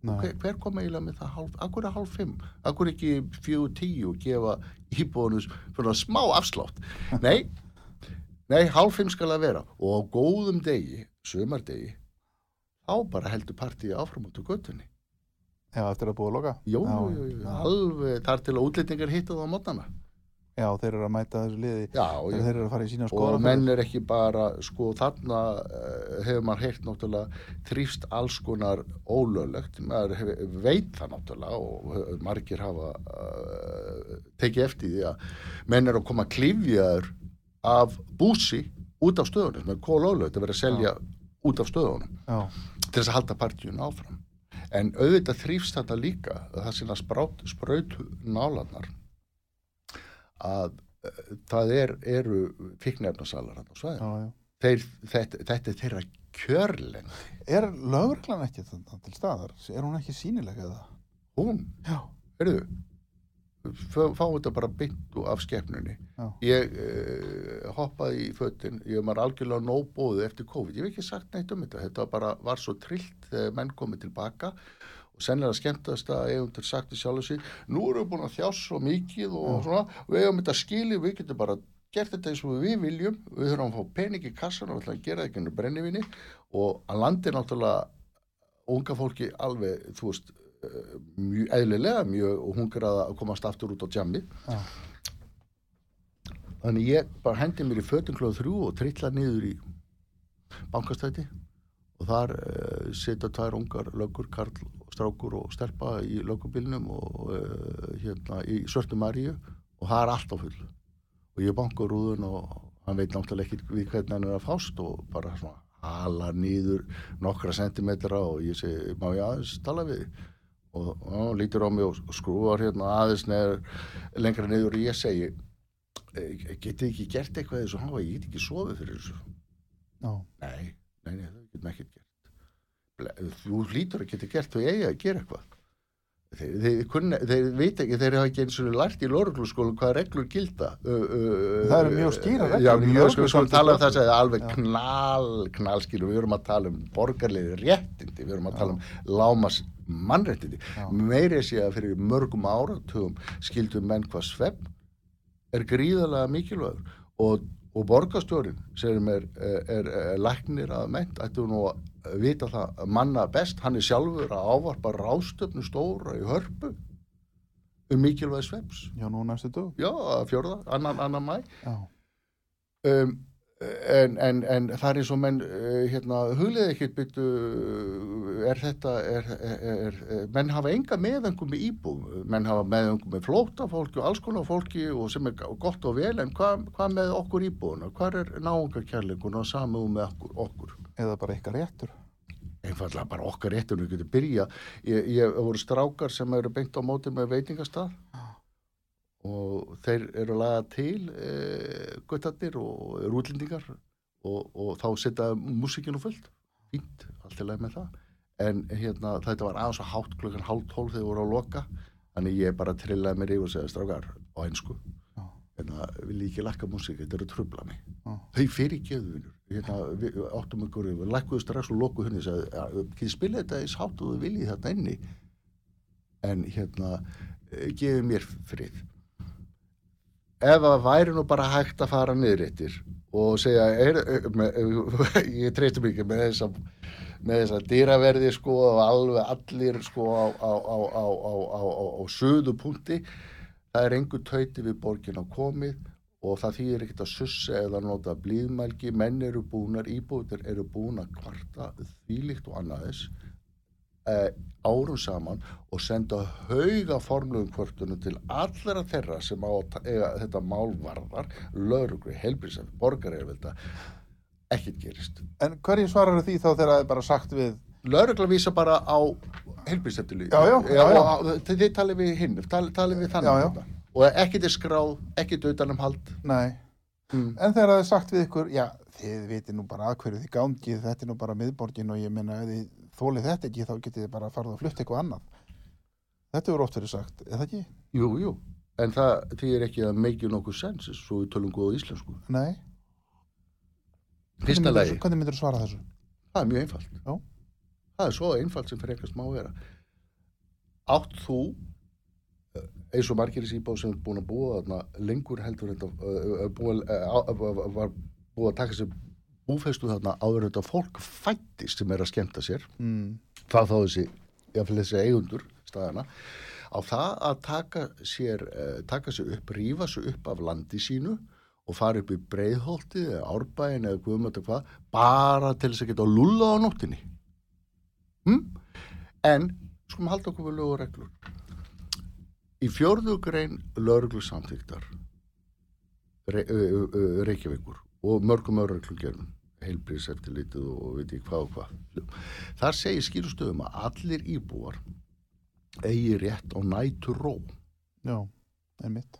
Hver, hver kom eiginlega með það hálf, akkur er hálf fimm? Akkur ekki fjögur tíu og gefa íbúinus svona smá afslátt? Nei, nei hálf fimm skal það vera. Og á góðum degi, sömardegi þá bara heldur partíi áfram út á göttunni Já, eftir að búa að loka. Jú, já, jú, jú, alveg þar til að útlendingar hitta það á mótnana. já, þeir eru að mæta þessu liði. Já, já. þeir eru að fara í sína Og skoðan menn er ekki bara, sko, þarna uh, hefur maður heyrt náttúrulega þrýfst alls konar ólöglegt, maður hef, veit það náttúrulega og margir hafa uh, tekið eftir því að menn er að koma klifjaður af búsi út af stöðunum, með kólöglegt að vera að selja út af stöðunum Já, til þess að halda partíun áfram. En auðvitað þrýfst þetta líka, það sinna sprautu nálanar, að uh, það er, eru fíknefnasalar hann á já, svæðinu. já Þeir, þetta, þetta er þeirra kjörlendi. Er lögreglan ekki til staðar? Er hún ekki sínileg eða? Hún, Já, heyrðu, fá þetta bara byttu af skepnunni. Já. Ég uh, hoppaði í fötin, ég var algjörlega nóbóðu eftir COVID. Ég hef ekki sagt neitt um þetta. Þetta bara var svo trillt þegar menn komið tilbaka og sennilega skemmtast að eigum til sagt í sjálf og síð, nú erum við búin að þjást svo mikið og svona, og við eigum þetta skili, við getum bara gert þetta eins og við viljum, við þurfum að fá pening í kassan og við ætlum að gera það ekki ennur brennivinni og að landi náttúrulega unga fólki alveg, þú veist, eh, mjög eðlilega, mjög hungrað að komast aftur út á djammi. Já. Þannig ég bara hendi mér í fötum klóð þrjú og trilla niður í bankastæti og þar uh, sita tvær ungar löggur, Karl, strákur og stelpa í löggubilnum og uh, hérna í Svörtu Maríu og það er allt á full og ég banka rúðun og hann veit náttúrulega ekki við hvernig hann er að fást og bara svona hala nýður nokkra sentimetra og ég segi, má ég aðeins tala við þig?" Og og hann lítur á mig og skrúar hérna aðeins neður lengra niður og ég segi "Eh, getið ekki gert eitthvað þessu hafa, ég get ekki sofið fyrir þessu. Já, nei, nei, nei, það getum ekkert gert. Þú hlýtur að geta gert þú eigi að gera eitthvað þeir, þeir, kunna, þeir veit ekki, þeir hafa ekki eins og lært í lorgluskólu hvað reglur gilda Það eru mjög skýrar reglur já, í mjög sko, við skulum lögregluskóla tala um það að alveg Já. knall, knallskýru við erum að tala um borgarlegi réttindi við erum að tala um lámas mannréttindi Já. meiri sé að fyrir mörgum áratugum skildu menn hvað svepp er gríðarlega mikilvægur og, og borgarstjórin sem er, er, er, læknir að ment ættu nú að vita það manna best, hann er sjálfur að ávarpa rástöfnu stóra í hörpu um mikilvæg svepps já, nú næstu dög já, fjórða, annan, annan mæ um, en, en, en það er eins og menn uh, hérna, huglið ekkert byttu er þetta er, er, er, menn hafa enga meðengum með íbúum, menn hafa meðengum með flóta fólki og alls konar fólki og sem er gott og vel, en hvað hva með okkur íbúuna, hvað er náungarkærleikun og samúð með okkur, okkur? eða bara eitthvað réttur? Einfallega bara okkar réttur við getum byrja ég, ég voru strákar sem eru beint á móti með veitingastað og þeir eru að laga til e, guttarnir og eru útlendingar. Og, og þá setja músikinu fullt. Fínt, allt í leið með það. En hérna þetta var aðeins og hátt klukkan hálf tólf þegar voru að loka. Þannig ég bara trillaði mér yfir og segja strákar á einsku Já. hérna, vil ég ekki lakka músik, þetta eru trubla mig Já. þau fyrir geðuvinur hérna, við áttum ykkur, við lækkuðu strax og lokuðu henni, sagði, "Ja, ekki spila þetta eins hátt og þú viljið þetta inni? En hérna eh, gefið mér frið ef það væri nú bara hægt að fara niður eittir og segja er, með, ég treystu mikið með þessa með þessa dýraverði sko og alveg allir sko á, á, á, á, söðu punkti það er engur tauti við borgin á komið og það þýðir ekkert að sussa eða nota blíðmælgi, menn eru búnar íbúður eru búin að kvarta þvílíkt og annaðis eh, árum saman og senda hauga formlegum kvörtunum til allra þeirra sem á að eiga þetta málvarðar, lögrugri, helbriðsef, borgareirvelda, ekkert gerist. En hverju svarar því þá þegar það er bara sagt við Lögregla vísa bara á helbriðseftilíð. Já, já, já, já. Þið þið talið við hinn, talið, talið við þannig. Já, já. Og ekkert er skráð, ekkert utanum hald. Nei, Mm. en þegar það er sagt við ykkur já, þið viti nú bara að hverju þið gangið þetta er nú bara miðborgin og ég menna ef þið þólið þetta ekki þá getið þið bara farið að flutta eitthvað annað Þetta hefur oft verið sagt, það ekki? Jú, jú. En það þýðir ekki að make nokkuð sens, svo við tölum góða íslensku. Nei Fyrsta lagi, Hvernig myndir þú svara þessu? það er mjög einfalt. Já. Það er svo einfalt sem frekast má vera. Átt þú, eh, eins og margir í síbá sem er búin að búa þarna lengur heldur þetta, uh, búið, uh, var búið að taka sér búfestu þarna áður þetta fólk fættist sem er að skemmta sér, Mm. það þá þessi, jáfnvel þessi eigundur staðana, á það að taka sér, uh, taka sér upp, rífa sér upp af landi sínu og fara upp í breiðholtið eða árbæin eða guðmötu hvað, bara til þess að geta að lulla á nóttinni. Hm? En, skulum halda okkur við lög og reglur. Í fjórðu grein lögreglu samþyktar Re Reykjavíkur og mörgum öðru gerðum heilbrís eftir litið og veit ég hvað og hvað. Þar segir skýrustöðum að allir íbúar eigi rétt á nætur ró Já, einmitt.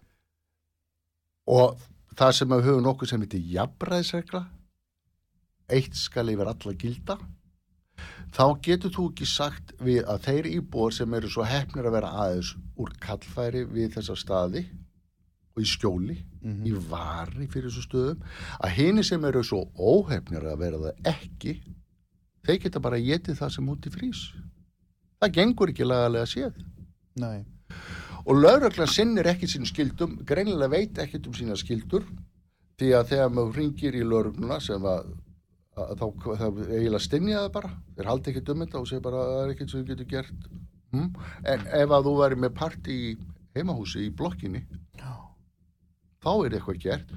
Og það sem við höfum nokkuð sem heitir jafnræðisregla eitt skal yfir alla gilda. Þá getur þú ekki sagt við að þeir íbúar sem eru svo hefnir að vera aðeins úr kallfæri við þessa staði og í skjóli, Mhm. í vari fyrir þessu stöðum, að hini sem eru svo óhefnir að vera það ekki þeir geta bara getið það sem út í frís það gengur ekki lagalega séð Nei, og lauröglan sinnir ekki sín skildum greinilega veit ekkert um sína skildur því að þegar maður ringir í laurugluna sem að, að þá það eiginlega stinja það bara þeir haldi ekkert um þetta og segir bara að það er ekkert sem þau getur gert hm? en ef að þú væri með parti í heimahúsi í blokkinni. Þá er eitthvað gert.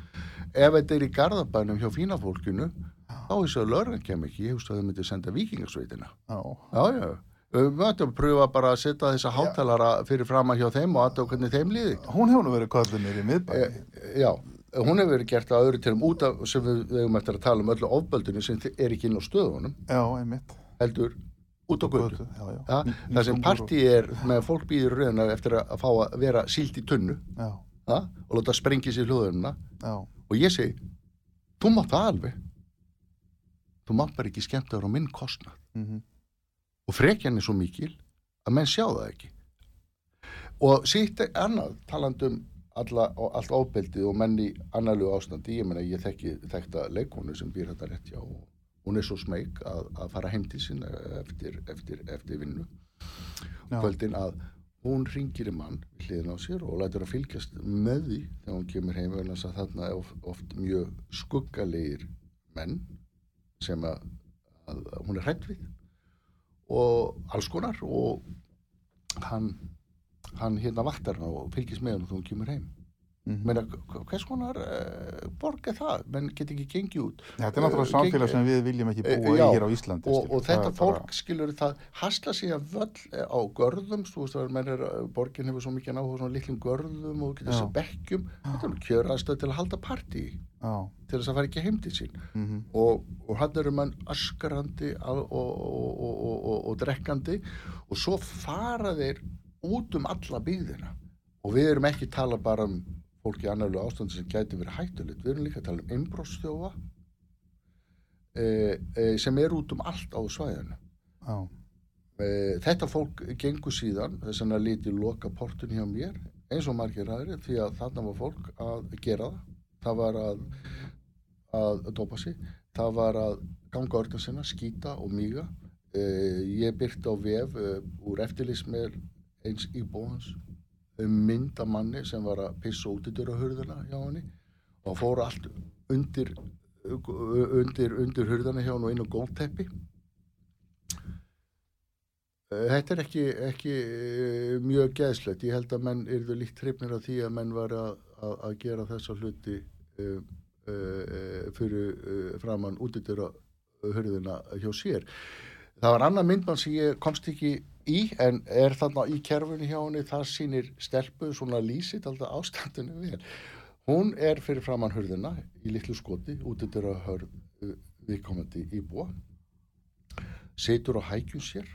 Ef þetta er í garðabænum hjá fína fólkinu þá er þess að lauröglan kem ekki ég hugst að þau myndi senda vikingarsveitina já, Já, já. Við möttum að pröfa bara að setja þessa hátalara fyrir fram að hjá þeim og aðtöku hvernig þeim líði. hún hefur nú verið mér í miðbæ E, já, hún hefur verið gert að öðru tilum út af sem við eigum eftir að tala um öllu ofböldinu sem er ekki inn á stöðunum, Já, einmitt. Heldur út á götu. Það sem partí er með fólk býður raunar eftir að fá að vera sílt í tunnu. Já, ja, og láta sprengja sér hljóðununa já, og ég segi, þú mátt það alveg. Þú mátt bara ekki skemmta þér á minn kostnað. mhm, og frekjan er svo mikil að menn sjá það ekki. Og sítt annað talandum alla, allt ofbeldið og menn í annarlegu ástandi, ég meina ég þekki þekta leikonu sem býr þetta rétt hjá og hún er svo smeyk að, að fara heim til sinna eftir, eftir, eftir vinnu. Já, kvöldin að hún ringir í mann hliðin á sér og lætur að fylgjast með því þegar hún kemur heim vegna þess að þarna er oft, oft mjög skuggalegir menn sem að, að, hún er hrætt við og alls konar og hann hann hérna vaktar hana og fylgist með hann og þú kemur heim. Meina, hvers konar uh, borg er það? Menn get ekki gengið út. Þetta er náttúrulega Eh, samfélag sem við viljum ekki Eh, búa já, í hér á Íslandi og, og þetta fólk skilur það hasla sig að völl á görðum þú veist að menn er, borgin hefur svo mikið náhuga svona litlum görðum og Já. þess að bekkjum þetta er kjöraðstöð til að halda partí Já, til þess að fara ekki heim til sín. Mhm, og, og hann eru mann öskarandi og, og, og, og, og drekkandi og svo fara þeir út um alla byggðina. Og við erum ekki tala bara um fólk í annarlu ástandi sem gæti verið hættulegt. Við erum líka að tala um einbróðstjófa e, e, sem er út um allt á svæðinu. Já, e, þetta fólk gengur síðan þess að liti loka portun hjá mér eins og margir aðri því að þarna var fólk að gera það. Það var að, að dopa sig það var að ganga örna sinna, skýta og míga. E, ég byrti á vef e, úr eftirlýsmer eins íbúans um mynd af manni sem var að pissa út í dörrahurðina hjá henni og fóru allt undir undir, undir hurðana hjá hann og inn á gólteppi Eh, Þetta er ekki, ekki eh, mjög geðslegt. Ég held að menn yrðu líkt hrifnir af því að menn var að, að, að gera þessa hluti uh, uh, fyrir uh, framann útidur á hurðina hjá sér. Það var annað myndmann sem ég komst ekki í en er þarna í kerfunni hjá henni það sýnir stelpu svona lýsit alltaf ástandinu vel. Hún er fyrir framann hurðina í litlu skoti útidur á hörð uh, viðkomandi íbúa. Situr á hækjum sér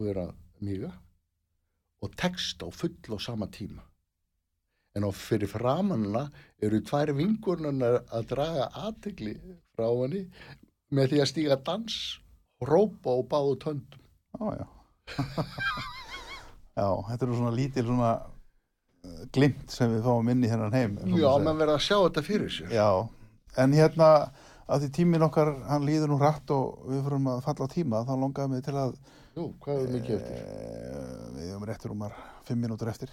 og er að mýga og text á full á sama tíma. En á fyrir framanna eru tvær vingurnar að draga aðtegli frá henni með því að stíga dans og rópa og báðu töndum. Já, já. þetta eru svona lítil svona uh, glimt sem við fáum inn í hennan heim. Já, menn verða að sjá þetta fyrir sér Já, en hérna að því tíminn okkar, hann líður nú hratt og við fyrir að falla á tíma, þá longaði mig til að Jú, hvað er mikið eftir? e, við erum réttur umar fimm mínútur eftir,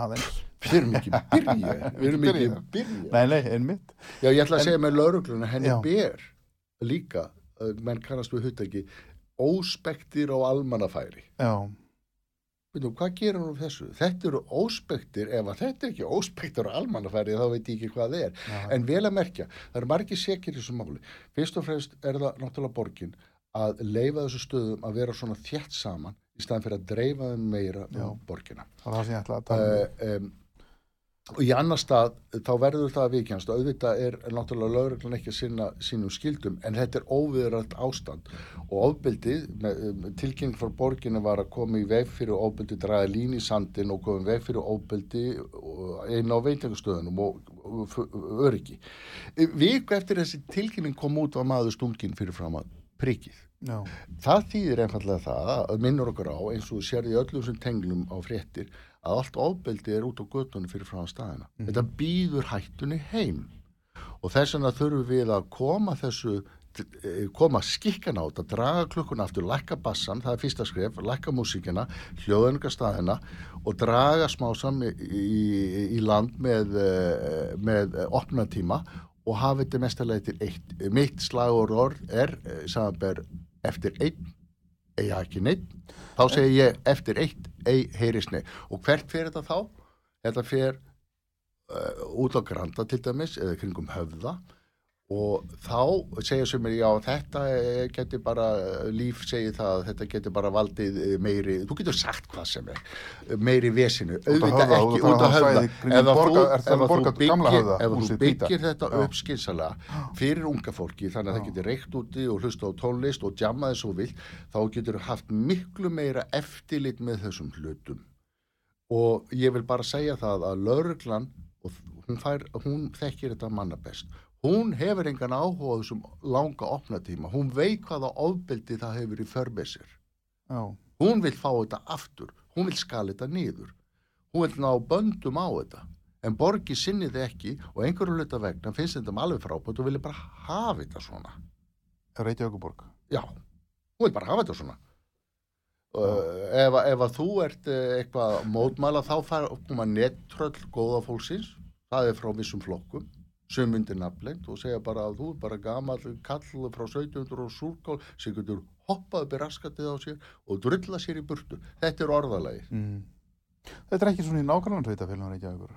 aðeins. Við erum ekki byrja Við erum ekki byrja Nei, nei, einmitt. Já, ég ætla að segja með laurugluna henni ber líka, menn kannast við hutaki óspektir á almannafæri Já, Veitum, hvað gerir hún úr þessu? Þetta eru óspektir, ef þetta er ekki óspektir á almannafæri þá veit ég ekki hvað það er. já, En vel að merkja, það eru margir sekir í þessu máli. Fyrst og fremst er það náttúrulega borgin að leifa þessu stöðum að vera svona þjætt saman í staðan fyrir að dreifa þeim meira Já. um borgina. það var það sem ég ætlaði að tala um. Og í annar stað þá verður það að vikjast auðvitað er náttúrulega lögreglan ekki að sinna sínum skildum en þetta er óviðrætt ástand. Og ofbildið með, um, tilkynning frá borginu var að koma í veg fyrir ofbildið, draga lín í sandin og koma í veg fyrir ofbildið einn á veitingastöðunum og, og, og öryggi. Viku eftir þessi tilkynning kom út var maður stungin fyrir fram að prikið. Já, Það þýðir einfallega það að minnur okkur á eins og sérði öllum sem tenglum á fréttir að allt ofbeldi er út á göttunni fyrir frá staðina. Þetta býður hættunni heim og þess vegna þurfum við að koma þessu eh, koma skikkan át að draga klukkuna aftur, lækka bassan, það er fyrsta skref lækka músíkina, hljóðuninga staðina og draga smásam í, í, í land með, eh, með opnatíma og hafa þetta mestarlega til eitt. Mitt slagur orð er, eh, samanber, eftir einn, eiga ekki neitt. Þá segi ég eftir eitt, ei heyrist neitt. Og hvert fer þetta þá? Þetta fer uh, út á Granda til dæmis, eða kringum höfða og þá segja sem er já þetta geti bara líf segir það þetta geti bara valdið eh, meiri þú getur sagt hvað sem er meiri vesinu, auðvitað ekki út á höfða. ef þú, þú byggir, þú þetta? upp skynsalega fyrir unga fólki þannig að það getur reykt úti og hlusta á tónlist og djama þessu vilt þá getur haft miklu meira eftirlit með þessum hlutum. Og ég vil bara segja það að lauruglan hún, fær, hún þekkir þetta manna best hún hefur engan áhuga þessum langa opnatíma hún veit hvaða ofbeldi það hefur í já, hún vil fá þetta aftur. Hún vil skala þetta niður. Hún vil ná böndum á þetta. En borgi sinni þið ekki og einhverju hluta vegna finnst þetta alveg frábært og vilja bara hafa þetta svona. Reykjavíkuborg. já, hún vil bara hafa þetta svona. Uh, ef, ef að þú ert uh, eitthvað að mótmæla þá fær koma nettröll góða fólksins. Það er frá vissum flokkum sem myndir nafnlengt og segja bara að þú er bara gamall kall frá 1700 og súrkál sem getur hoppað upp í raskatið á sér og drulla sér í burtu þetta er orðalagi Mm. Þetta er ekki svona í nákvæmlega sveitafélagum Reykjavíkur.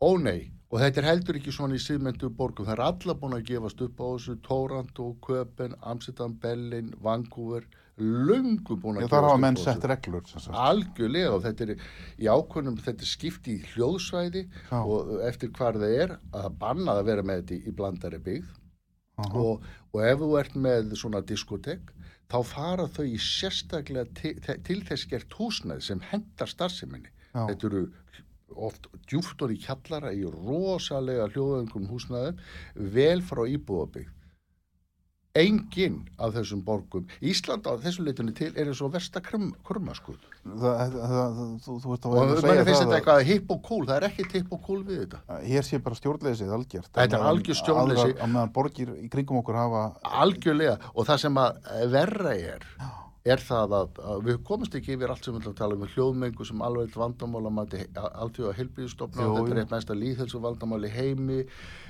Ó nei, og þetta er heldur ekki svona í síðmentu borgum. Það er alla búin að gefast upp á þessu Toronto, Köpen, Amsterdam, Berlin, Vancouver, löngu búin að þar hafa menn sett reglur. Algjörlega og þetta er í ákvörnum, þetta er skipt í hljóðsvæði Já. og eftir hvar það er að bannað að vera með þetta í, blandari byggð og, og ef þú ert með svona diskotek þá fara þau í sérstaklega til, til þess gert húsnæð sem hendar starfseminni. Þetta eru oft djúftur í kjallara í rosalega hljóðöngum húsnæðum vel frá íbúðabygg. Engin af þessum borgum. Ísland á þessu leitinu til er eins og versta krummaskuð. Þú, veist að það þetta eitthvað hipp og cool. Það er ekki hipp og cool við þetta. hér sé bara stjórnleysið algjört. Þetta er algjör stjórnleysi. borgir í kringum okkur hafa Algjörlega. Og það sem að verra er, er það að, að við komumst ekki yfir allt sem við ætlum að tala um hljóðmengu sem alveg vandamála mati alltjóða heilbíðustofna Jú, þetta er eitt mesta líðhelsu vandamáli heimi.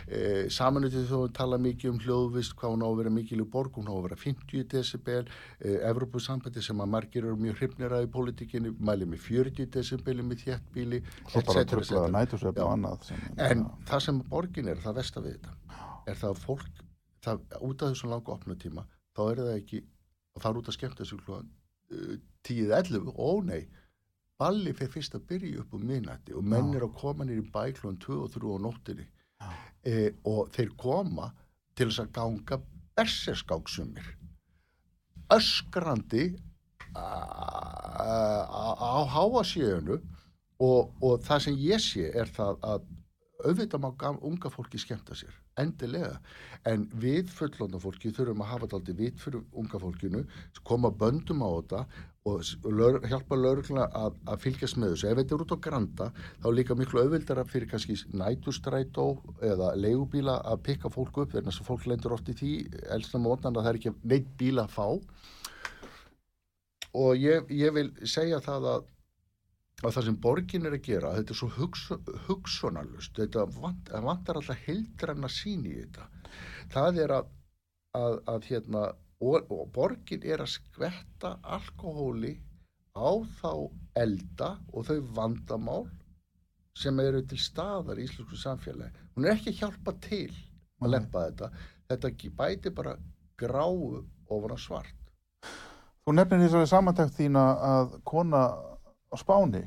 E, samanutið þó við tala mikið um hljóðvist hvað hún á að vera mikil í borg hún á að vera 50 decibel e, Evrópusambandi sem að margir eru mjög hrifnir að í pólitíkinni mæli með 40 decibeli með sem, En það sem borgin er, það versta við þetta, er það að fólk, það, út af þessum langa opnutíma, þá er það ekki að fara út að skemmta þessu klúan uh, 10-11, ó nei, balli fyrir fyrst að byrja upp um minnætti og menn er að koma nýr í bæ klúan 2 og 3 á nóttinni e, og þeir koma til þess að ganga berserskáksumir, öskrandi á- háasíðunu og, og það sem ég sé er það að auðvitað má unga fólki skemmta sér, endilega. En við fullónda fólki þurfum að hafa þetta aldrei vitt fyrir unga fólkinu koma böndum á þetta og lög, hjálpa lögregla að, að fylgjast með þessu, ef þetta er út á granda þá líka miklu auðvildara fyrir kannski nætustrætó eða leigubíla að pikka fólk upp, þannig að fólk lendur oft í því elsna mótnan að það er ekki neitt bíla að fá. Og ég, ég vil segja það að að það sem borgin er að gera þetta er svo hugs, hugsunarlust þetta vant, vantar alltaf heildranna sín í þetta. Það er að, að, að hérna og, og borgin er að skvetta alkohóli á þá elda og þau vandamál sem eru til staðar í íslensku samfélagi. Hún er ekki að hjálpa til að lempa þetta. Þetta bæti bara gráu ofan á svart. Þú nefnir þessari samantækt þína að kona á Spáni,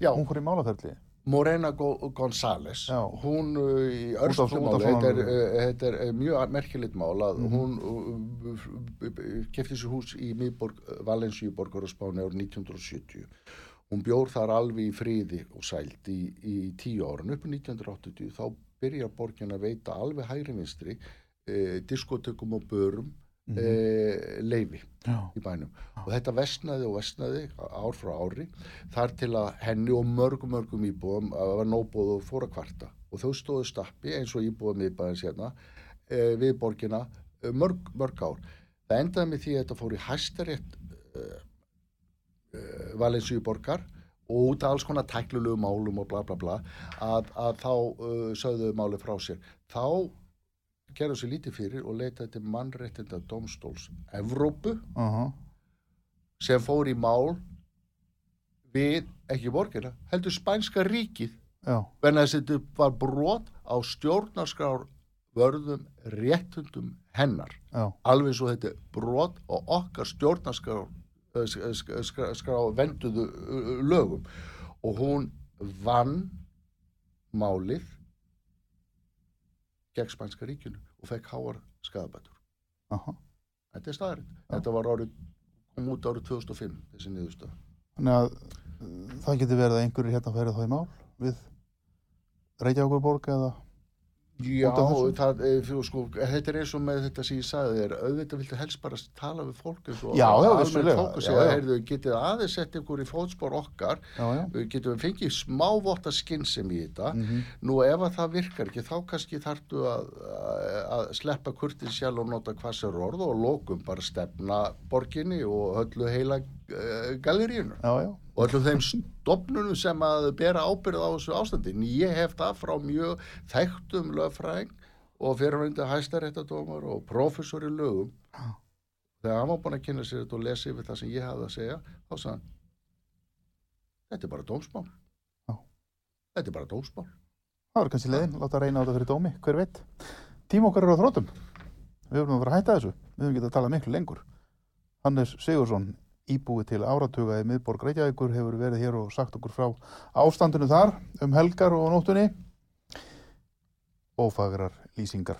já, hún fór í málaferli. Morena Go- González Já. hún uh, í örstumáli þetta er, uh, uh, mjög merkilegt mál að Mhm. hún uh, uh, kefti sér hús í miðborg Valensíu borgar og Spáni árið 1970 hún bjór þar alveg í friði og sælt í, í tíu árun upp í 1980 þá byrjar borgin að veita alveg hægri vinstri uh, diskotökum og börum Mhm. uh, leifi Já, í bænum. Og þetta vestnaði og vestnaði ár frá ári þar til að henni og mörgum mörgum íbúðum að var nóbúð og fór að kvarta. Og þau stóðu stappi eins og íbúðum íbæðins hérna e, við borgina e, mörg, mörg ár. Það endaði með því að þetta fór í hæstarétt e, e, Valensíu borgar og út af alls konar tæklulegu málum og bla bla bla að, að þá uh, sögðu máli frá sér. Þá gerðu sér lítið fyrir og leitaði til mannréttinda domstóls Evrópu. Uh sem fór í mál við, ekki borgina, heldur spænska ríkið. Já, venni að þetta var brot á stjórnarskrár vörðum réttundum hennar. Já, alveg svo þetta brot á okkar stjórnarskrár eh, sk- sk- sk- skrá venduðu eh, lögum. Og hún vann málið gegn spænska ríkinu og fekk háar skadabætur aha. þetta er staðarind, þetta var árið kom út árið 2005 þessi niðurstöð Þannig að uh, það getur verið að einhverjir hérna færi þá í mál við Reykjavíkurborg eða Já, það, e, fyrir, sko, þetta er eins og með þetta sem ég sagði þér, auðvitað viltu helst bara tala við fólk eins og Já, já, já, segja, já. heyrðu, getið aðeins sett ykkur í fótspor okkar, já, já, getum við fengið smávotta skinnsem í þetta, mm nú ef að það virkar ekki, þá kannski þarftu að, að sleppa kurtið sjálf og nota hvað sér orð og lokum bara stefna borginni og höllu heila galeríunu já, já, og öllum þeim stopnunum sem að bera ábyrð á þessu ástandi. En ég hef það frá mjög þekktum lögfræðing og fyrirvændi hæstaréttadómar og prófessor í lögum. Þegar hann var búin að kynna sér þetta og lesa yfir það sem ég hafði að segja, þá sagði hann, þetta er bara dómsmál. Þetta er bara dómsmál. það var kannski leiðin, láta reyna á þetta fyrir dómi, hver veit Tím okkar eru á þrótum Við höfum að fara að hætta þessu, við höfum getað að tala miklu lengur Hannes Sigursson íbúið til áratuga í miðborg Reykjavíkur hefur verið hér og sagt okkur frá ástandinu þar um helgar og nóttunni. Ófagrar lýsingar.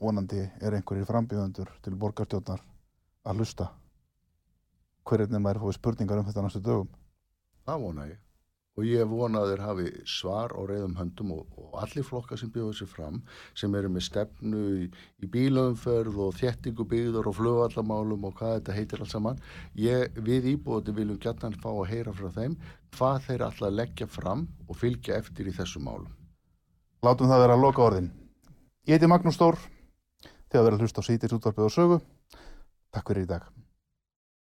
Vonandi er einhverjir frambjöðundur til borgarstjórnar að hlusta. Hverjum maður fóði spurningar um þetta næstu dögum? Það vona ég. Og ég vona að þeir hafi svar á reyðum höndum og, og allir flokkar sem bjóðu sér fram sem eru með stefnu í, í bílaumferð og þéttingu byggður og flugvallamálum og hvað þetta heitir allt saman. Ég, við íbúðandi viljum gætnan fá að heyra frá þeim hvað þeir alltaf leggja fram og fylgja eftir í þessu málum. Látum það vera að loka orðin. Ég heiti Magnús Stór, þegar verið að hlusta á sítis útvarpið og sögu. Takk fyrir í dag.